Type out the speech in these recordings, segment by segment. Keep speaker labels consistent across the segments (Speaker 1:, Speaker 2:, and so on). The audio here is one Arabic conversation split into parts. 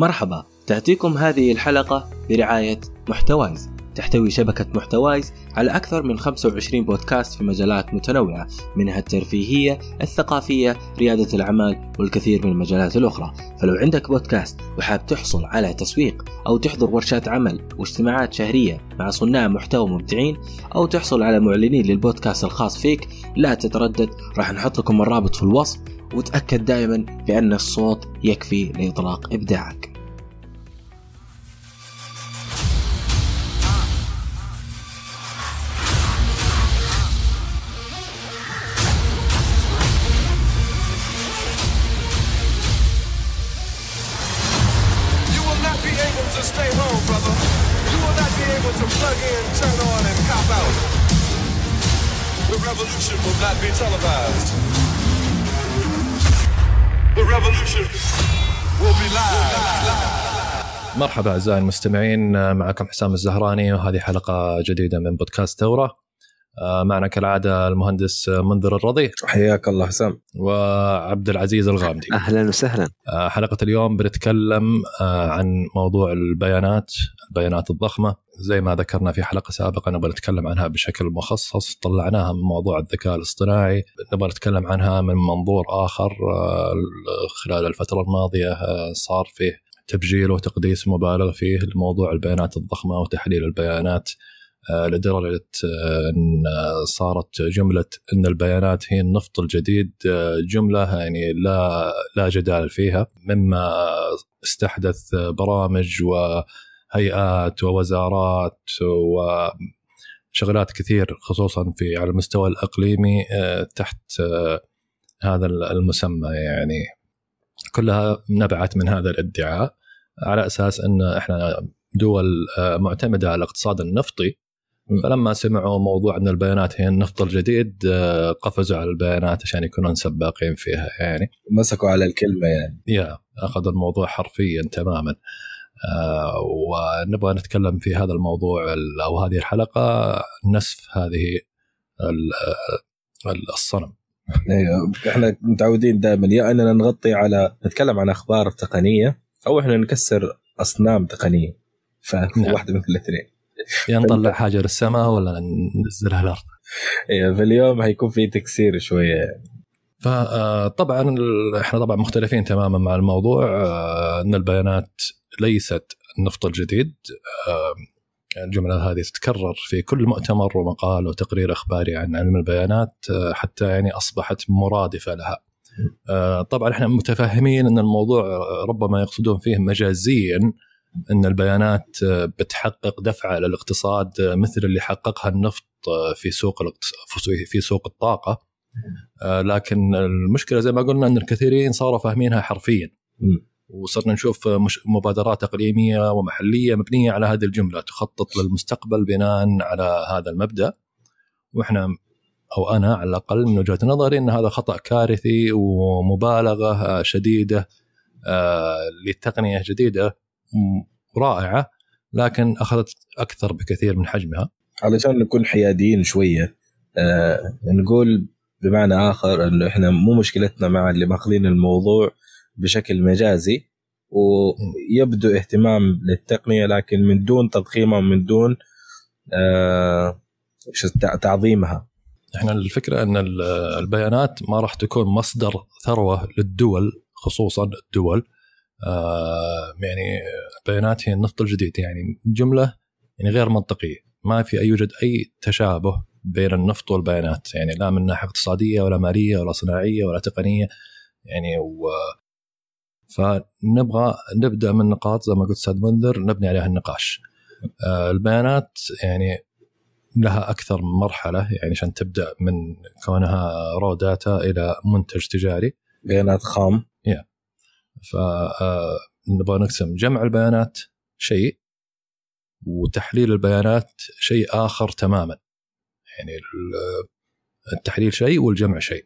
Speaker 1: مرحبا تأتيكم هذه الحلقة برعاية محتوايز. تحتوي شبكة محتوايز على أكثر من 25 بودكاست في مجالات متنوعة منها الترفيهية، الثقافية، ريادة الأعمال والكثير من المجالات الأخرى. فلو عندك بودكاست وحاب تحصل على تسويق أو تحضر ورشات عمل واجتماعات شهرية مع صناع محتوى مبدعين أو تحصل على معلنين للبودكاست الخاص فيك لا تتردد راح نحط لكم الرابط في الوصف وتأكد دائما بأن الصوت يكفي لإطلاق إبداعك.
Speaker 2: مرحبا أعزائي المستمعين معكم حسام الزهراني وهذه حلقة جديدة من بودكاست ثورة. آه، معنا كالعادة المهندس منذر الرضي.
Speaker 3: حياك الله حسام.
Speaker 2: وعبد العزيز الغامدي.
Speaker 4: أهلا وسهلا.
Speaker 2: آه، حلقة اليوم بنتكلم آه، عن موضوع البيانات البيانات الضخمة. زي ما ذكرنا في حلقة سابقة نبغى نتكلم عنها بشكل مخصص. طلعناها من موضوع الذكاء الاصطناعي نبغى نتكلم عنها من منظور آخر آه، خلال الفترة الماضية آه، صار فيه تبجيل وتقديس مبالغ فيه لموضوع البيانات الضخمة وتحليل البيانات. آه، لدرجة آه، إن صارت جملة إن البيانات هي النفط الجديد آه، جملة يعني لا لا جدال فيها. مما استحدث برامج وهيئات ووزارات وشغلات كثير خصوصا في على المستوى الإقليمي تحت هذا المسمى يعني. كلها نبعت من هذا الادعاء. على أساس إن إحنا دول آه، معتمدة على الاقتصاد النفطي. فلما سمعوا موضوع إن البيانات هي النفط الجديد آه، قفزوا على البيانات عشان يكونون سباقين فيها يعني.
Speaker 3: مسكوا على الكلمة يعني.
Speaker 2: يا أخذ الموضوع حرفيا تماما. آه ونبغى نتكلم في هذا الموضوع ال- أو هذه الحلقة نسف هذه ال- ال- الصنم.
Speaker 3: أيوه إحنا متعودين دائما. يا أننا نغطي على نتكلم عن أخبار تقنية. أو إحنا نكسر أصنام تقنية
Speaker 2: نعم.
Speaker 3: فواحده من الاثنين
Speaker 2: يا نطلع حاجة للسماء ولا ننزلها الأرض
Speaker 3: أيوه فاليوم حيكون في تكسير شوية يعني.
Speaker 2: فطبعا إحنا طبعا مختلفين تماما مع الموضوع آه، إن البيانات ليست النفط الجديد آه، الجملة هذه تتكرر في كل مؤتمر ومقال وتقرير إخباري عن علم البيانات آه، حتى يعني أصبحت مرادفة لها. آه، طبعا إحنا متفاهمين إن الموضوع ربما يقصدون فيه مجازيا إن البيانات آه، بتحقق دفعه للاقتصاد آه، مثل اللي حققها النفط في سوق في- سوق الطاقة. لكن المشكلة زي ما قلنا إن الكثيرين صاروا فاهمينها حرفيا. وصرنا نشوف مبادرات إقليمية ومحلية مبنية على هذه الجملة تخطط للمستقبل بناء على هذا المبدأ. وإحنا أو أنا على الأقل من وجهة نظري إن هذا خطأ كارثي ومبالغة شديدة آه، لتقنية جديدة رائعة لكن أخذت أكثر بكثير من حجمها.
Speaker 3: علشان نكون حياديين شوية آه نقول بمعنى آخر إنه إحنا مو مشكلتنا مع اللي ماخذين الموضوع بشكل مجازي ويبدو اهتمام للتقنية لكن من دون تضخيمها ومن دون آه تعظيمها.
Speaker 2: إحنا الفكرة إن ال- البيانات ما راح تكون مصدر ثروة للدول خصوصا الدول. آه يعني البيانات هي النفط الجديد. يعني جملة يعني غير منطقية. ما في أي يوجد أي تشابه بين النفط والبيانات. يعني لا من ناحية اقتصادية ولا مالية ولا صناعية ولا تقنية. يعني و فنبغى نبدأ من نقاط زي ما قلت أستاذ منذر نبني عليها النقاش. آه البيانات يعني لها أكثر من مرحلة يعني عشان تبدأ من كونها raw data إلى منتج تجاري.
Speaker 3: بيانات خام.
Speaker 2: فنبغى نقسم. جمع البيانات شيء وتحليل البيانات شيء آخر تماما. يعني ال- التحليل شيء والجمع شيء.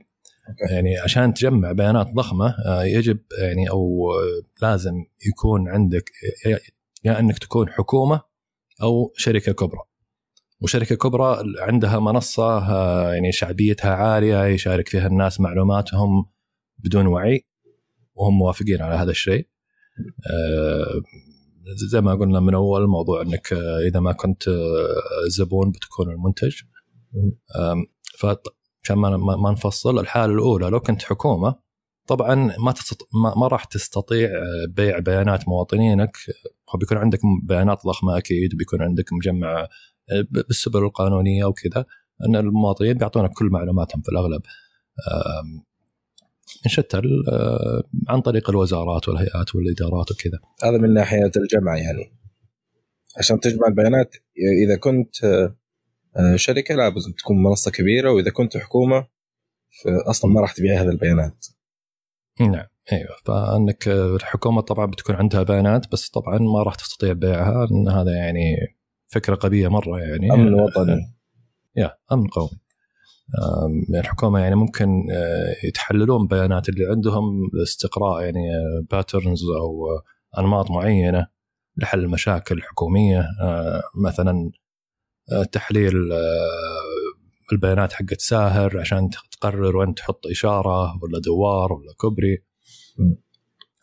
Speaker 2: يعني عشان تجمع بيانات ضخمة آه، يجب يعني أو آه، لازم يكون عندك يا- يا إنك تكون حكومة أو شركة كبرى. وشركة كبرى عندها منصة يعني شعبيتها عالية يشارك فيها الناس معلوماتهم بدون وعي وهم موافقين على هذا الشيء. آه، زي ما قلنا من أول موضوع إنك آه، إذا ما كنت آه، زبون بتكون المنتج. فعشان ما نفصل الحالة الأولى لو كنت حكومة طبعا ما تستط... ما, ما راح تستطيع بيع بيانات مواطنينك. بيكون عندك بيانات ضخمة أكيد بيكون عندك مجمع بالسبل القانونية وكذا أن المواطنين بيعطونك كل معلوماتهم في الأغلب. من شتى آه، عن طريق الوزارات والهيئات والإدارات وكذا.
Speaker 3: هذا من ناحية الجمع يعني. عشان تجمع البيانات إذا كنت آه، آه، شركة لازم تكون منصة كبيرة وإذا كنت حكومة فاصلا ما راح تبيع هذه البيانات.
Speaker 2: نعم أيوه. فأنك آه، الحكومة طبعا بتكون عندها بيانات بس طبعا ما راح تستطيع بيعها لأن هذا يعني فكرة غبيه مرة يعني.
Speaker 3: أمن وطني.
Speaker 2: يا أمن قومي. آم، الحكومة يعني ممكن آه، يتحللون بيانات اللي عندهم لاستقراء يعني باترنز أو آه، أنماط معينة لحل المشاكل الحكوميه آه، مثلا آه، تحليل آه، البيانات حقت ساهر عشان تقرر وين تحط إشارة ولا دوار ولا كوبري.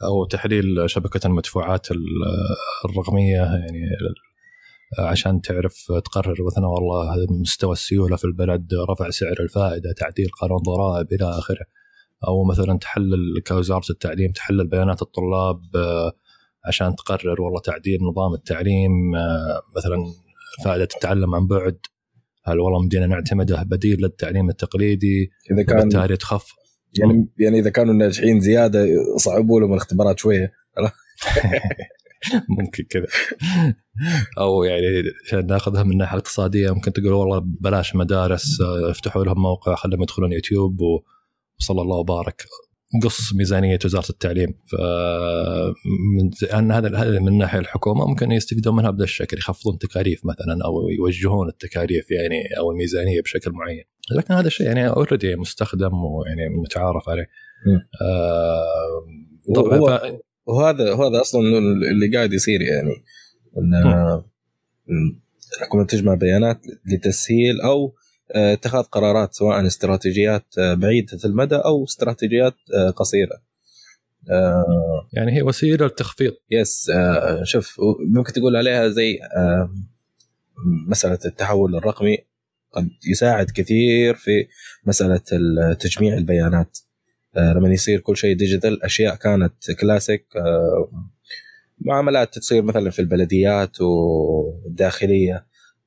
Speaker 2: أو تحليل شبكة المدفوعات ال- الرقمية يعني عشان تعرف تقرر مثلا والله مستوى السيولة في البلد رفع سعر الفائدة تعديل قانون ضرائب إلى آخره. أو مثلا تحلل كوزارة التعليم تحلل بيانات الطلاب آه، عشان تقرر والله تعديل نظام التعليم آه، مثلا فائدة التعلم عن بعد. هل والله مدينا نعتمده بديل للتعليم التقليدي؟
Speaker 3: إذا كان
Speaker 2: وبالتالي تخف.
Speaker 3: يعني يعني إذا كانوا ناجحين زيادة صعبوا لهم الاختبارات شوية.
Speaker 2: ممكن كذا أو يعني عشان ناخذها من ناحيه اقتصادية ممكن تقول والله بلاش مدارس آه، افتحوا لهم موقع خليهم يدخلون يوتيوب وصلى الله وبارك قص ميزانية وزارة التعليم ف هذا هذا من ناحية الحكومة ممكن يستفيدون منها بهذا الشكل يخفضون تكاليف مثلا أو يوجهون التكاليف يعني أو الميزانية بشكل معين لكن هذا الشيء يعني اوريدي مستخدم ويعني متعارف عليه. آه طبعا.
Speaker 3: وهذا هذا أصلا اللي قاعد يصير يعني. ان الحكومة تجمع بيانات لتسهيل أو آه، اتخاذ قرارات سواء استراتيجيات آه، بعيدة المدى أو استراتيجيات آه، قصيرة.
Speaker 2: يعني هي وسيلة لتخفيض
Speaker 3: yes شوف ممكن تقول عليها زي مسألة التحول الرقمي. قد يساعد كثير في مسألة ال- تجميع البيانات. لما يصير كل شيء digital أشياء كانت كلاسيك آه، معاملات تصير مثلا في البلديات والداخلية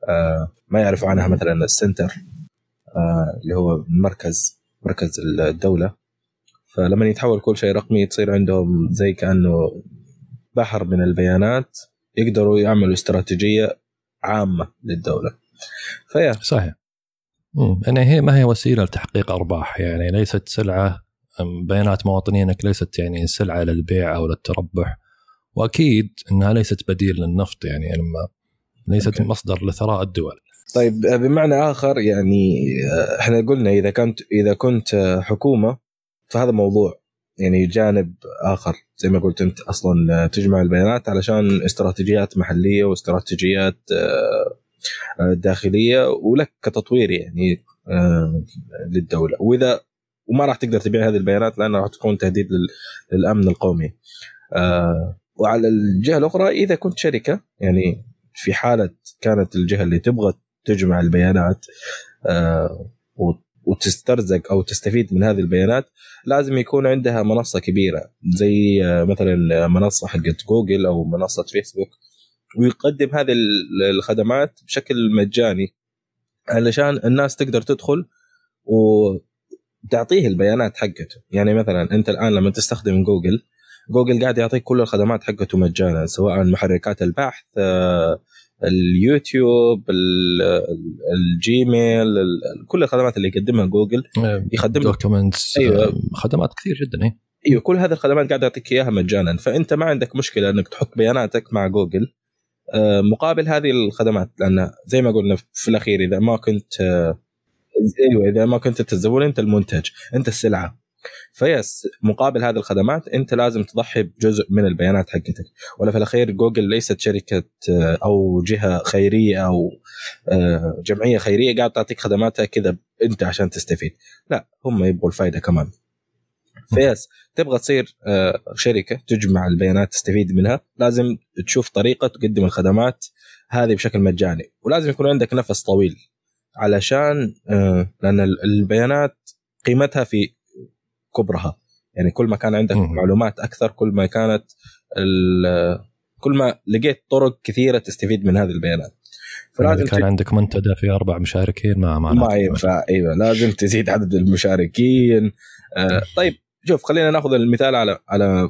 Speaker 3: آه، ما يعرفوا عنها مثلا السنتر آه، اللي هو المركز مركز الدولة. فلما يتحول كل شيء رقمي تصير عندهم زي كأنه بحر من البيانات يقدروا يعملوا استراتيجية عامة للدولة. فيا.
Speaker 2: صحيح. مم. يعني هي ما هي وسيلة لتحقيق أرباح؟ يعني ليست سلعة بيانات مواطنينك ليست يعني سلعة للبيع أو للتربح. وأكيد إنها ليست بديل للنفط يعني لما ليست
Speaker 3: أوكي.
Speaker 2: مصدر لثراء الدول.
Speaker 3: طيب بمعنى آخر يعني آه، إحنا قلنا إذا كنت إذا كنت آه، حكومة فهذا موضوع يعني جانب آخر. زي ما قلت أنت أصلا آه، تجمع البيانات علشان استراتيجيات محلية واستراتيجيات آه، آه، داخلية ولك كتطوير يعني آه، للدولة. وإذا وما راح تقدر تبيع هذه البيانات لأنها راح تكون تهديد لل- للأمن القومي. آه، وعلى الجهة الأخرى إذا كنت شركة يعني في حالة كانت الجهة اللي تبغى تجمع البيانات آه، وت- وتسترزق أو تستفيد من هذه البيانات لازم يكون عندها منصة كبيرة زي آه، مثلا منصة حقت جوجل أو منصة فيسبوك ويقدم هذه ال- الخدمات بشكل مجاني علشان الناس تقدر تدخل وتعطيه البيانات حقته يعني مثلا أنت الآن لما تستخدم جوجل جوجل قاعد يعطيك كل الخدمات حقته مجانا سواء محركات البحث آه، اليوتيوب ال- ال- الجيميل ال- كل الخدمات اللي يقدمها جوجل يخدم لك
Speaker 2: documents
Speaker 3: أيوة.
Speaker 2: خدمات كثير جدا إيه.
Speaker 3: أيوه كل هذه الخدمات قاعد يعطيك إياها مجانا فأنت ما عندك مشكلة إنك تحط بياناتك مع جوجل آه، مقابل هذه الخدمات لأن زي ما قلنا في الأخير إذا ما كنت آه، إيوه إذا ما كنت انت الزبون أنت المنتج أنت السلعة. ف yes مقابل هذه الخدمات أنت لازم تضحي بجزء من البيانات حقتك. ولا في الأخير جوجل ليست شركة آه، أو جهة خيرية أو آه، جمعية خيرية قاعد تعطيك خدماتها كذا أنت عشان تستفيد. لا هم يبغوا الفائده كمان. ف yes تبغى تصير آه، شركة تجمع البيانات تستفيد منها لازم تشوف طريقة تقدم الخدمات هذه بشكل مجاني. ولازم يكون عندك نفس طويل. علشان آه، لأن ال- البيانات قيمتها في كبرها. يعني كل ما كان عندك. معلومات أكثر كل ما كانت كل ما لقيت طرق كثيرة تستفيد من هذه البيانات.
Speaker 2: فلازم
Speaker 3: فلازم
Speaker 2: كان عندك منتدى في أربع مشاركين ما ما,
Speaker 3: ما ينفع. إيوه لازم تزيد عدد المشاركين. آه طيب شوف خلينا ناخذ المثال على على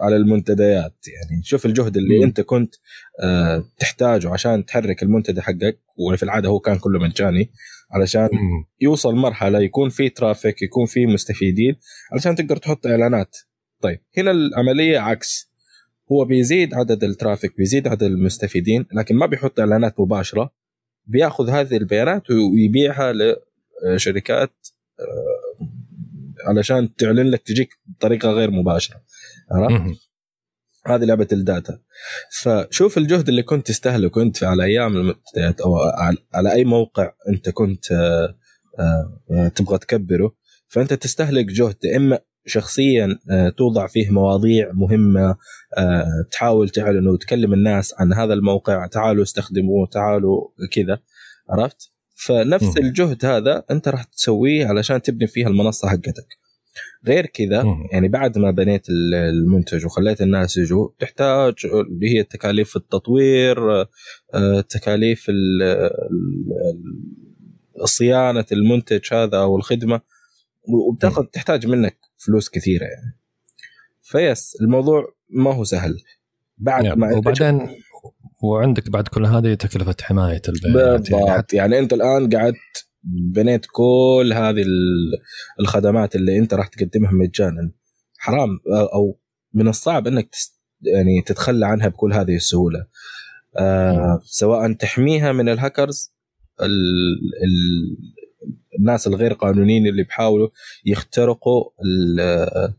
Speaker 3: على المنتديات يعني شوف الجهد اللي
Speaker 2: مم.
Speaker 3: أنت كنت آه تحتاجه عشان تحرك المنتدى حقك وفي العادة هو كان كله مجاني علشان
Speaker 2: مم.
Speaker 3: يوصل مرحلة يكون في traffic يكون في مستفيدين علشان تقدر تحط إعلانات طيب هنا العملية عكس هو بيزيد عدد ال traffic بيزيد عدد المستفيدين لكن ما بيحط إعلانات مباشرة بياخذ هذه البيانات ويبيعها لشركات آه، علشان تعلن لك تجيك بطريقة غير مباشرة. عرفت؟ هذه لعبة الداتا. فشوف الجهد اللي كنت تستهلكه أنت على أيام المنتديات أو على- أي موقع أنت كنت آه، آه، تبغى تكبره فأنت تستهلك جهد. إما شخصيا آه، توضع فيه مواضيع مهمة تحاول تعلن وتكلم الناس عن هذا الموقع تعالوا استخدموه تعالوا كذا. عرفت؟ فنفس
Speaker 2: مم.
Speaker 3: الجهد هذا انت راح تسويه علشان تبني فيها المنصة حقتك غير كذا
Speaker 2: مم.
Speaker 3: يعني بعد ما بنيت ال- المنتج وخليت الناس يجوا تحتاج اللي هي تكاليف التطوير آه، تكاليف ال- ال- صيانة المنتج هذا أو الخدمة وبتاخذ تحتاج منك فلوس كثيرة يعني فيس الموضوع ما هو سهل بعد
Speaker 2: يب.
Speaker 3: ما
Speaker 2: وبعدين وعندك بعد كل هذه تكلفة حماية البيانات يعني
Speaker 3: بالضبط. يعني أنت الآن قعدت بنيت كل هذه ال- الخدمات اللي أنت راح تقدمها مجانا. حرام. أو من الصعب إنك يعني تتخلى عنها بكل هذه السهولة. آه سواء تحميها من الهاكرز ال ال الناس الغير قانونيين اللي بيحاولوا يخترقوا ال-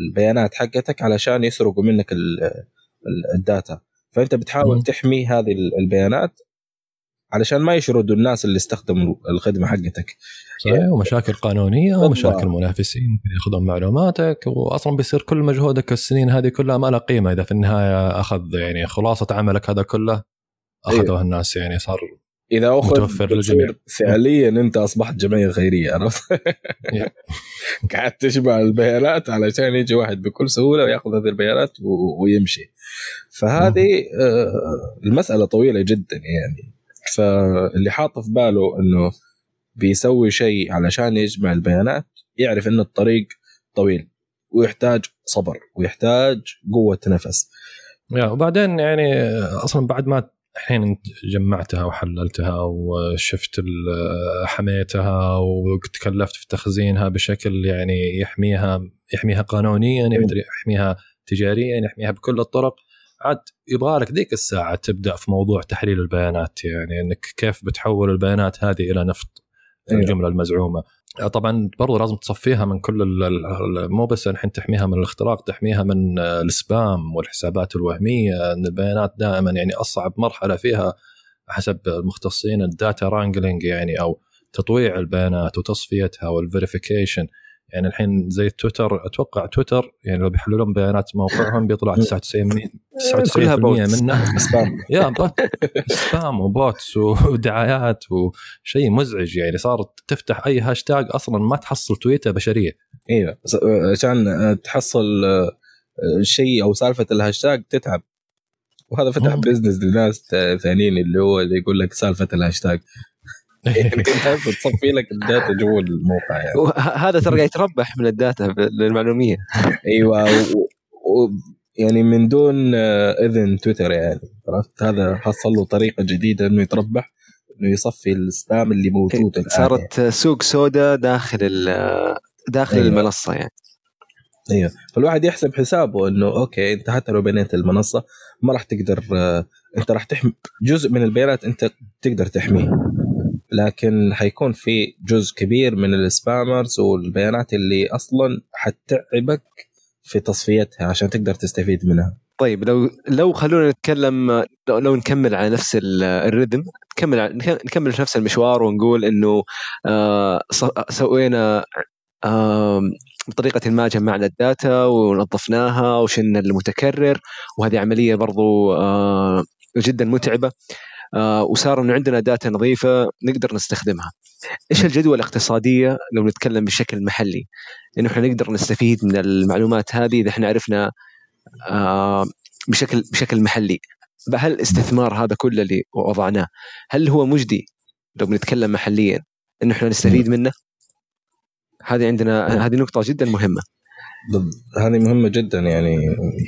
Speaker 3: البيانات حقتك علشان يسرقوا منك ال- ال- الداتا. فأنت بتحاول. تحمي هذه ال- البيانات علشان ما يشردوا الناس اللي استخدموا الخدمة حقتك
Speaker 2: صحيح ومشاكل
Speaker 3: قانونية.
Speaker 2: ومشاكل منافسين ممكن ياخذون معلوماتك واصلا بيصير كل مجهودك السنين هذه كلها ما له قيمة إذا في النهاية أخذ يعني خلاصة عملك هذا كله اخذوه الناس يعني صار
Speaker 3: إذا أخذ
Speaker 2: متوفر للجميع.
Speaker 3: فعليا أنت أصبحت جمعية خيرية عرفت؟ قاعد تجمع البيانات علشان يجي واحد بكل سهولة ويأخذ هذه البيانات ويمشي. فهذه آه، المسألة طويلة جدا يعني. فاللي حاطه في باله إنه بيسوي شيء علشان يجمع البيانات يعرف إن الطريق طويل ويحتاج صبر ويحتاج قوة نفس.
Speaker 2: وبعدين يعني أصلا بعد ما الحين انت جمعتها وحللتها وشفت حميتها وتكلفت في تخزينها بشكل يعني يحميها يحميها قانونيا يحميها تجاريا يحميها بكل الطرق. عاد يبغى لك ذيك الساعة تبدأ في موضوع تحليل البيانات يعني إنك كيف بتحول البيانات هذه إلى نفط
Speaker 3: أيوة.
Speaker 2: الجملة المزعومة. طبعا برضو لازم تصفيها من كل مو بس الحين تحميها من الاختراق تحميها من آه، السبام والحسابات الوهمية إن البيانات دائما يعني أصعب مرحلة فيها حسب المختصين ال data wrangling يعني أو تطويع البيانات وتصفيتها وال verification يعني الحين زي تويتر أتوقع تويتر يعني لو بيحللون بيانات موقعهم بيطلع 99
Speaker 1: كلها
Speaker 2: 99%
Speaker 1: bots.
Speaker 2: منها
Speaker 3: spam
Speaker 2: يا spam و bots ودعايات وشيء مزعج يعني. صارت تفتح أي هاشتاج أصلا ما تحصل تويته بشرية.
Speaker 3: إيوه. بس- عشان آه، تحصل آه، شيء أو سالفة الهاشتاج تتعب. وهذا فتح. business لناس ثانيين اللي هو اللي يقول لك سالفة الهاشتاج تصفي لك ال data جوا الموقع يعني.
Speaker 1: هذا ترى قاعد يتربح من ال data
Speaker 3: للمعلومية. أيوه و... و... يعني من دون آه، إذن تويتر يعني عرفت؟ هذا حصل له طريقة جديدة إنه يتربح إنه يصفي ال spam اللي موجود الآن يعني.
Speaker 1: صارت سوق سوداء داخل ال- داخل
Speaker 3: أيوة.
Speaker 1: المنصة يعني.
Speaker 3: أيوه. فالواحد يحسب حسابه إنه okay أنت حتى لو بنيت المنصة ما راح تقدر آه، أنت راح تحمي جزء من البيانات أنت تقدر تحميه. لكن حيكون في جزء كبير من ال spammers والبيانات اللي أصلا حتتعبك في تصفيتها عشان تقدر تستفيد منها.
Speaker 1: طيب لو لو خلونا نتكلم لو, نكمل على نفس ال- ال rhythm نكمل نكمل في نفس المشوار ونقول إنه آه سوينا
Speaker 4: آم، بطريقة ما جمعنا ال data ونظفناها وشلنا المتكرر وهذه عملية برضو آه، جدا متعبة. آه، وصار إنه عندنا data نظيفة نقدر نستخدمها. إيش الجدوى الاقتصادية لو نتكلم بشكل محلي؟ إنه إحنا نقدر نستفيد من المعلومات هذه إذا إحنا عرفنا آه، بشكل بشكل محلي. هل الاستثمار هذا كله اللي وضعناه هل هو مجدي لو بنتكلم محليا إنه إحنا نستفيد منه؟ هذه عندنا هذه نقطة جدا مهمة.
Speaker 3: بالض- هذه مهمة جدا يعني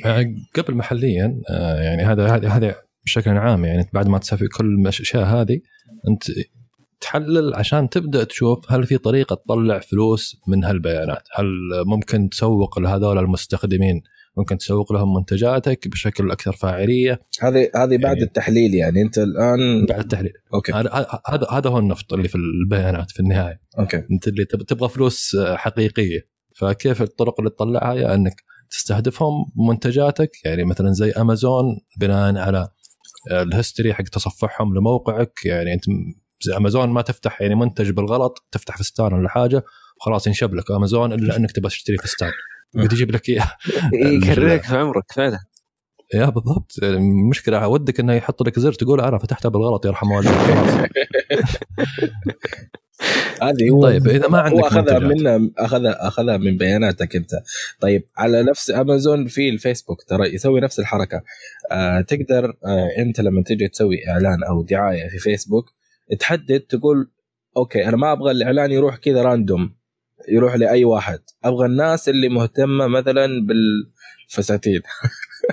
Speaker 2: آه، قبل محليا آه، يعني هذا هذا هذا بشكل عام يعني بعد ما تسوي كل الأشياء هذه أنت تحلل عشان تبدأ تشوف هل في طريقة تطلع فلوس من هالبيانات، هل ممكن تسوق لهذول المستخدمين؟ ممكن تسوق لهم منتجاتك بشكل أكثر فاعلية.
Speaker 3: هذه هذه بعد
Speaker 2: يعني-
Speaker 3: التحليل يعني. أنت الآن
Speaker 2: بعد التحليل.
Speaker 3: أوكي.
Speaker 2: هذا هذا هو النفط اللي في البيانات في النهاية.
Speaker 3: Okay.
Speaker 2: أنت اللي تب- تبغى فلوس حقيقية. فكيف الطرق اللي تطلعها؟ يا إنك تستهدفهم منتجاتك يعني مثلا زي أمازون بناء على ال history حق تصفحهم لموقعك. يعني انت امازون ما تفتح يعني منتج بالغلط تفتح فستان ولا حاجة وخلاص ينشب لك امازون إلا إنك تبغى تشتري فستان قد يجيب لك إياه.
Speaker 4: يكررك في عمرك فعلا.
Speaker 2: yeah بالضبط. المشكلة ودك إنه يحط لك زر تقول أنا فتحتها بالغلط يرحم والديك
Speaker 3: هذه هو
Speaker 2: طيب إذا ما عندك
Speaker 3: هو
Speaker 2: أخذها.
Speaker 3: منا أخذها أخذها من بياناتك أنت. طيب على نفس أمازون في الفيسبوك ترى يسوي نفس الحركة. آه تقدر آه أنت لما تيجي تسوي إعلان أو دعاية في فيسبوك تحدد تقول okay أنا ما أبغى الإعلان يروح كذا random يروح لأي واحد. أبغى الناس اللي مهتمة مثلا بالفساتين.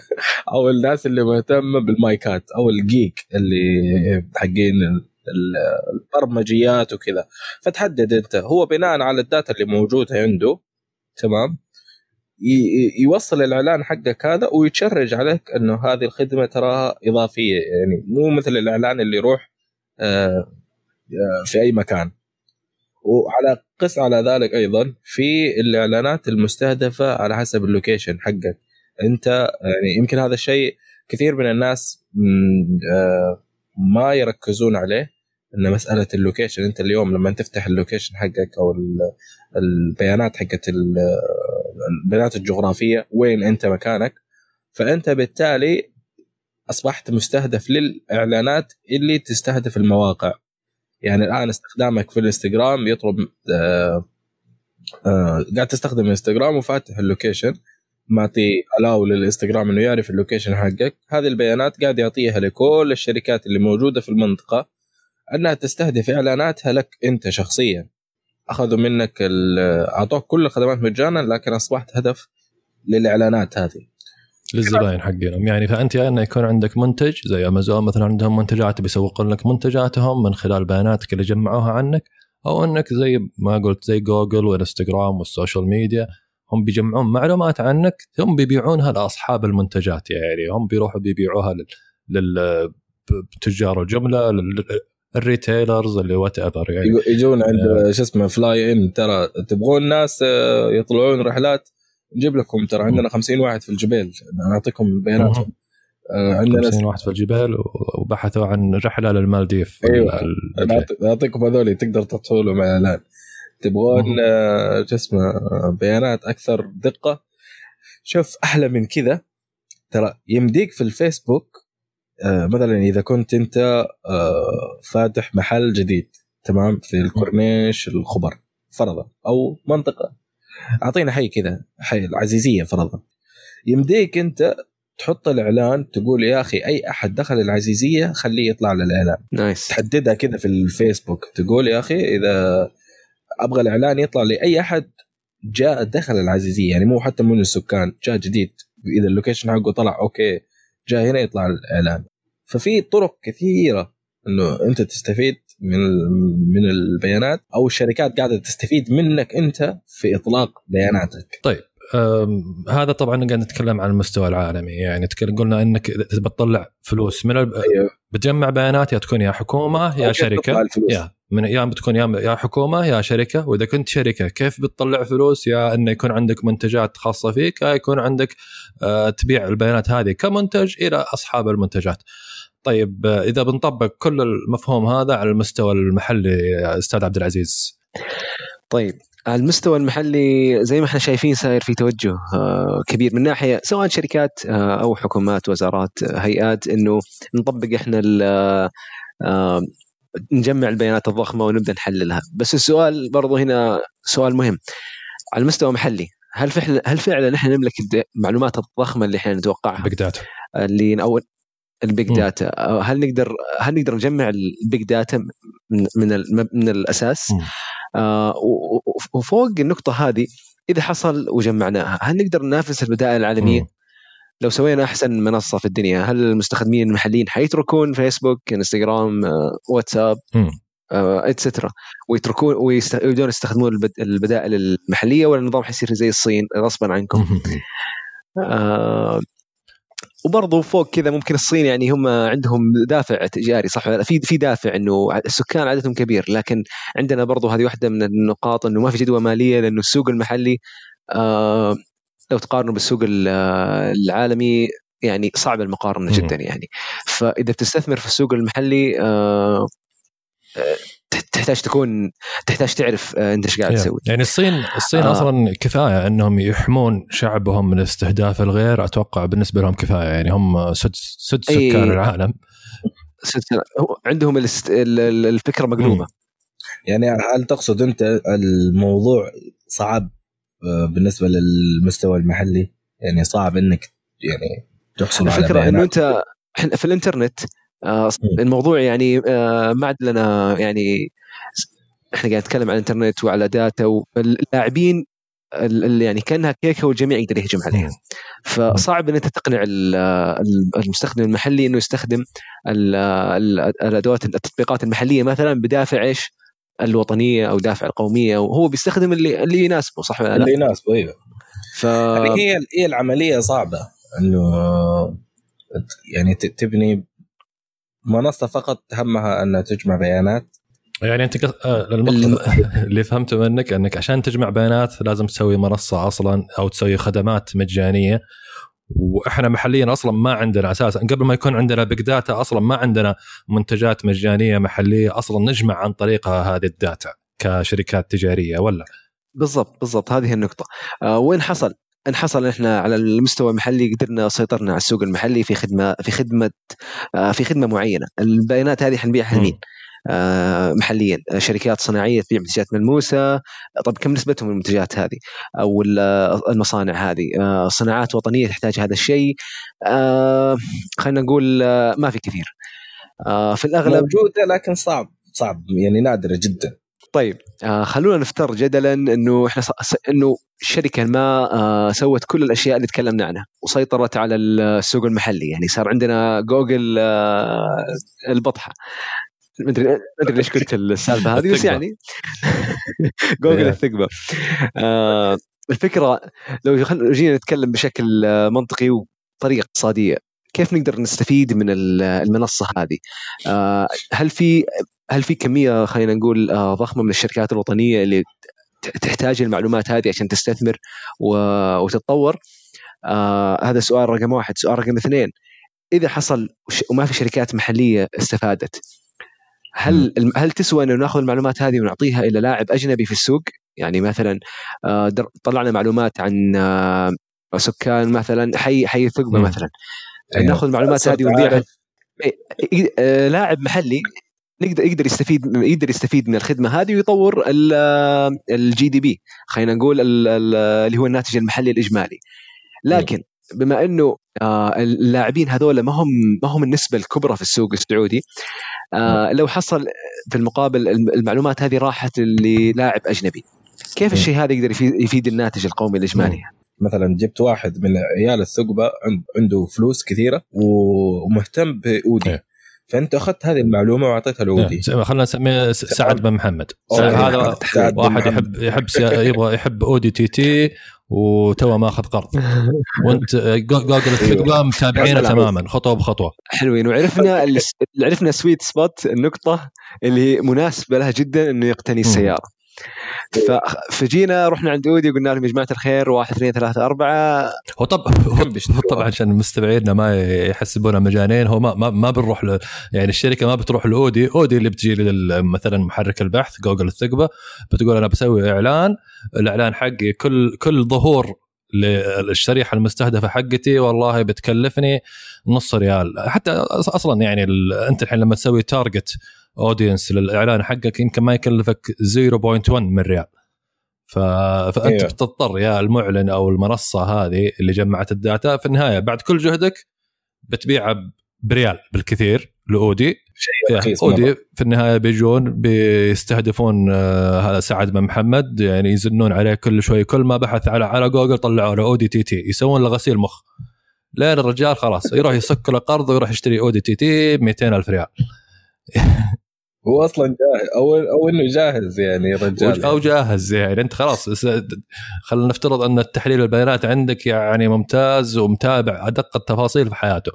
Speaker 3: أو الناس اللي مهتمة بالمايكات أو ال geek اللي حقين ال- ال- البرمجيات وكذا. فتحدد أنت. هو بناء على ال data اللي موجودة عنده تمام؟ يوصل الإعلان حقك هذا وي charge عليك إنه هذه الخدمة تراها إضافية. يعني مو مثل الإعلان اللي يروح آه، آه، في أي مكان. وعلى قس على ذلك أيضا في الإعلانات المستهدفة على حسب ال location حقك. انت يعني يمكن هذا الشيء كثير من الناس آه، ما يركزون عليه إن مسألة ال location. أنت اليوم لما تفتح ال location حقك أو ال- البيانات حقت ال- البيانات الجغرافية وين أنت مكانك فأنت بالتالي أصبحت مستهدف للإعلانات اللي تستهدف المواقع. يعني الآن استخدامك في الإنستغرام يطلب آه آه قاعد تستخدم الانستغرام وفاتح ال location. معطي الاو للإنستغرام إنه يعرف ال location حقك. هذه البيانات قاعد يعطيها لكل الشركات اللي موجودة في المنطقة أنها تستهدف إعلاناتها لك أنت شخصيا. أخذوا منك أعطوك كل الخدمات مجانا لكن أصبحت هدف للإعلانات هذه.
Speaker 2: للزباين حقهم. يعني فأنت يا إنه يكون عندك منتج زي امازون مثلا عندهم منتجات بيسوقون لك منتجاتهم من خلال بياناتك اللي جمعوها عنك أو إنك زي ما قلت زي جوجل والإنستغرام وال social media. هم بيجمعون معلومات عنك ثم بيبيعونها لأصحاب المنتجات يعني. هم بيروحوا بيبيعوها لل للتجار الجملة لل retailers اللي whatever يعني.
Speaker 3: يجو- يجون عند شو اسمه فلاي ان ترى تبغون ناس آه، يطلعون رحلات. نجيب لكم ترى عندنا 50 واحد في الجبيل نعطيكم بياناتهم. آه، عندنا
Speaker 2: 50 واحد في الجبيل وبحثوا عن رحلة للمالديف.
Speaker 3: نعط- نعطيكم هذول تقدر تدخلوا لهم اعلان تبغون. آه، شو اسمه بيانات أكثر دقة؟ شوف أحلى من كذا. ترى يمديك في الفيسبوك آه، مثلا إذا كنت أنت آه، فاتح محل جديد تمام؟ في الكورنيش الخبر فرضا أو منطقة. أعطينا حي كذا حي العزيزية فرضا. يمديك أنت تحط الإعلان تقول يا أخي أي أحد دخل العزيزية خليه يطلع للاعلان
Speaker 4: نايس.
Speaker 3: تحددها كذا في الفيسبوك. تقول يا أخي إذا أبغى الإعلان يطلع لأي أحد جاء دخل العزيزية يعني مو حتى من السكان جاء جديد إذا ال location حقه طلع okay جاء هنا يطلع الإعلان. ففي طرق كثيرة إنه أنت تستفيد من من البيانات أو الشركات قاعدة تستفيد منك أنت في إطلاق بياناتك.
Speaker 2: أم، هذا طبعا قاعد نتكلم عن المستوى العالمي يعني قلنا إنك إذا تبى تطلع فلوس من الب...
Speaker 3: أيوه.
Speaker 2: بتجمع بيانات يا تكون يا حكومة يا
Speaker 3: شركة.
Speaker 2: يا من يا بتكون يا يا حكومة يا شركة وإذا كنت شركة كيف بتطلع فلوس؟ يا إنه يكون عندك منتجات خاصة فيك يا يكون عندك آه، تبيع البيانات هذه كمنتج إلى أصحاب المنتجات. طيب آه، إذا بنطبق كل المفهوم هذا على المستوى المحلي يا أستاذ عبد العزيز.
Speaker 4: طيب على المستوى المحلي زي ما إحنا شايفين صاير في توجه آه، كبير. من ناحية سواء شركات أو حكومات وزارات هيئات إنه نطبق إحنا نجمع البيانات الضخمة ونبدأ نحللها. بس السؤال برضو هنا سؤال مهم. على المستوى المحلي هل فعلا هل فعلا إحنا نملك المعلومات الضخمة اللي إحنا نتوقعها؟
Speaker 2: big data
Speaker 4: اللي أو ال
Speaker 2: big.
Speaker 4: data هل نقدر هل نقدر نجمع ال big data من من, ال- من
Speaker 2: الأساس.
Speaker 4: آه، وفوق النقطة هذه إذا حصل وجمعناها هل نقدر ننافس البدائل العالمية؟
Speaker 2: مم.
Speaker 4: لو سوينا أحسن منصة في الدنيا هل المستخدمين المحليين حيتركون فيسبوك انستغرام واتساب. اتسترا ويتركون ويبدون يستخدمون البد- البدائل المحلية ولا النظام حيصير زي الصين غصبا عنكم. آه وبرضه فوق كذا ممكن الصين يعني هم عندهم دافع تجاري صح ولا؟ في في دافع إنه السكان عددهم كبير لكن عندنا برضه هذه واحدة من النقاط إنه ما في جدوى مالية لأنه السوق المحلي آه لو تقارنه بالسوق ال- العالمي يعني صعب المقارنة
Speaker 2: مم.
Speaker 4: جدا يعني فإذا بتستثمر في السوق المحلي آه آه، تحتاج تكون تحتاج تعرف آه، أنت إيش قاعد. تسوي
Speaker 2: يعني الصين الصين
Speaker 4: آه.
Speaker 2: أصلا كفاية إنهم يحمون شعبهم من استهداف الغير أتوقع بالنسبة لهم كفاية يعني هم سدس سدس
Speaker 4: أي.
Speaker 2: سكان العالم
Speaker 4: هو عندهم الاست... ال- ال- الفكرة مقلوبة
Speaker 3: يعني هل تقصد أنت الموضوع صعب بالنسبة للمستوى المحلي يعني صعب إنك يعني تحصل على الفكرة
Speaker 4: إنه أنت في الإنترنت آه. الموضوع يعني آه ما عاد لنا يعني إحنا قاعد نتكلم عن الإنترنت وعلى داتا واللاعبين ال- ال- يعني كأنها كيكة والجميع يقدر يهجم عليها فصعب إن أنت تقنع ال- ال- المستخدم المحلي إنه يستخدم ال- ال- الأدوات التطبيقات المحلية مثلا بدافع إيش؟ الوطنية أو دافع القومية وهو بيستخدم اللي اللي يناسبه صح ولا
Speaker 3: اللي
Speaker 4: لا؟
Speaker 3: يناسبه أيوه
Speaker 4: ف
Speaker 3: يعني هي هي العملية صعبة إنه يعني ت- تبني منصة فقط همها انها تجمع بيانات.
Speaker 2: يعني أنت قص- آه، المقصد اللي فهمته منك أنك عشان تجمع بيانات لازم تسوي منصة أصلا أو تسوي خدمات مجانية. وإحنا محليا أصلا ما عندنا أساسا قبل ما يكون عندنا بيج داتا أصلا ما عندنا منتجات مجانية محلية أصلا نجمع عن طريقها هذه الداتا كشركات تجارية ولا
Speaker 4: بالضبط بالضبط هذه النقطة آه وين حصل؟ إن حصل إحنا على المستوى المحلي قدرنا سيطرنا على السوق المحلي في خدمة في خدمة آه في خدمة معينة، البيانات هذه حنبيعها. لمين؟ آه محليا. آه، شركات صناعية تبيع منتجات ملموسة. طب كم نسبتهم من المنتجات هذه؟ أو ال- المصانع هذه؟ آه صناعات وطنية تحتاج هذا الشيء. آه خلينا نقول آه ما في كثير. آه في الأغلب
Speaker 3: موجودة لكن صعب صعب يعني نادرة جدا.
Speaker 4: طيب آه خلونا نفترض جدلا إنه إحنا ص... إنه شركة ما آه سوت كل الأشياء اللي تكلمنا عنها وسيطرت على السوق المحلي. يعني صار عندنا جوجل آه البطحة. ما ادري ما ادري ليش قلت السالفة هذه بس. يعني جوجل. الثقبة آه الفكرة لو جينا نتكلم بشكل منطقي وطريقة اقتصادية كيف نقدر نستفيد من ال- المنصة هذه؟ آه هل في هل في كمية خلينا نقول آه، ضخمة من الشركات الوطنية اللي تحتاج المعلومات هذه عشان تستثمر وتتطور؟ آه هذا سؤال رقم واحد، سؤال رقم اثنين إذا حصل وما في شركات محلية استفادت هل هل تسوى أنه ناخذ المعلومات هذه ونعطيها إلى لاعب أجنبي في السوق؟ يعني مثلا آه، طلعنا معلومات عن آه، سكان مثلا حي حي الثقبه
Speaker 2: مم.
Speaker 4: مثلا.
Speaker 3: أيوة.
Speaker 4: ناخذ المعلومات هذه ونبيعها. آه، لاعب محلي يقدر يقدر يستفيد يقدر يستفيد من الخدمة هذه ويطور الجي دي بي خلينا نقول ال- ال- اللي هو الناتج المحلي الإجمالي. لكن بما إنه آه، اللاعبين هذول ما هم ما هم النسبة الكبرى في السوق السعودي آه، لو حصل في المقابل الم- المعلومات هذه راحت للاعب أجنبي. كيف الشيء هذا يقدر يفيد, الناتج القومي الإجمالي؟
Speaker 3: مثلا جبت واحد من عيال الثقبة عند- عنده فلوس كثيرة ومهتم
Speaker 2: بأودي.
Speaker 3: فأنت أخذت هذه المعلومة وأعطيتها لاودي
Speaker 2: زي ما خلينا نسميه سعد بن محمد. سعد هذا واحد. يحب يحب يبغى يحب أودي TT وتو ماخذ قرض. وأنت جو- جوجل الثقبه متابعينه
Speaker 4: لا.
Speaker 2: تماما خطوة بخطوة.
Speaker 4: حلوين. وعرفنا عرفنا سويت spot النقطة اللي مناسبة لها جدا إنه يقتني السيارة. فجينا رحنا عند أودي وقلنا لهم يا جماعة الخير واحد اثنين ثلاثة أربعة.
Speaker 2: هو طب هو هو طبعا عشان مستمعينا ما يحسبونا مجانين هو ما ما, ما بنروح ل... يعني الشركة ما بتروح لأودي. أودي اللي بتجي لل- مثلا محرك البحث جوجل الثقبة بتقول أنا بسوي إعلان الإعلان حقي كل كل ظهور للشريحة المستهدفة حقتي والله بتكلفني نص ريال حتى أصلا يعني. أنت الحين لما تسوي target audience للإعلان حقك يمكن ما يكلفك 0.1 من ريال ف... فأنت
Speaker 3: أيوة.
Speaker 2: بتضطر يا المعلن أو المنصة هذه اللي جمعت ال data في النهاية بعد كل جهدك بتبيعها بريال بالكثير لأودي.
Speaker 3: رخيص أودي.
Speaker 2: في النهاية بيجون بيستهدفون آه، هذا سعد بن محمد يعني يزنون عليه كل شوي. كل ما بحث على على جوجل طلعوا له أودي تي تي يسوون له غسيل مخ. لين الرجال خلاص يروح يسك له قرض ويروح يشتري أودي تي تي ب 200 ألف ريال.
Speaker 3: هو أصلا جاهز أو أو إنه جاهز يعني رجال
Speaker 2: أو جاهز يعني. أنت خلاص خلينا نفترض أن التحليل البيانات عندك يعني ممتاز ومتابع أدق التفاصيل في حياته.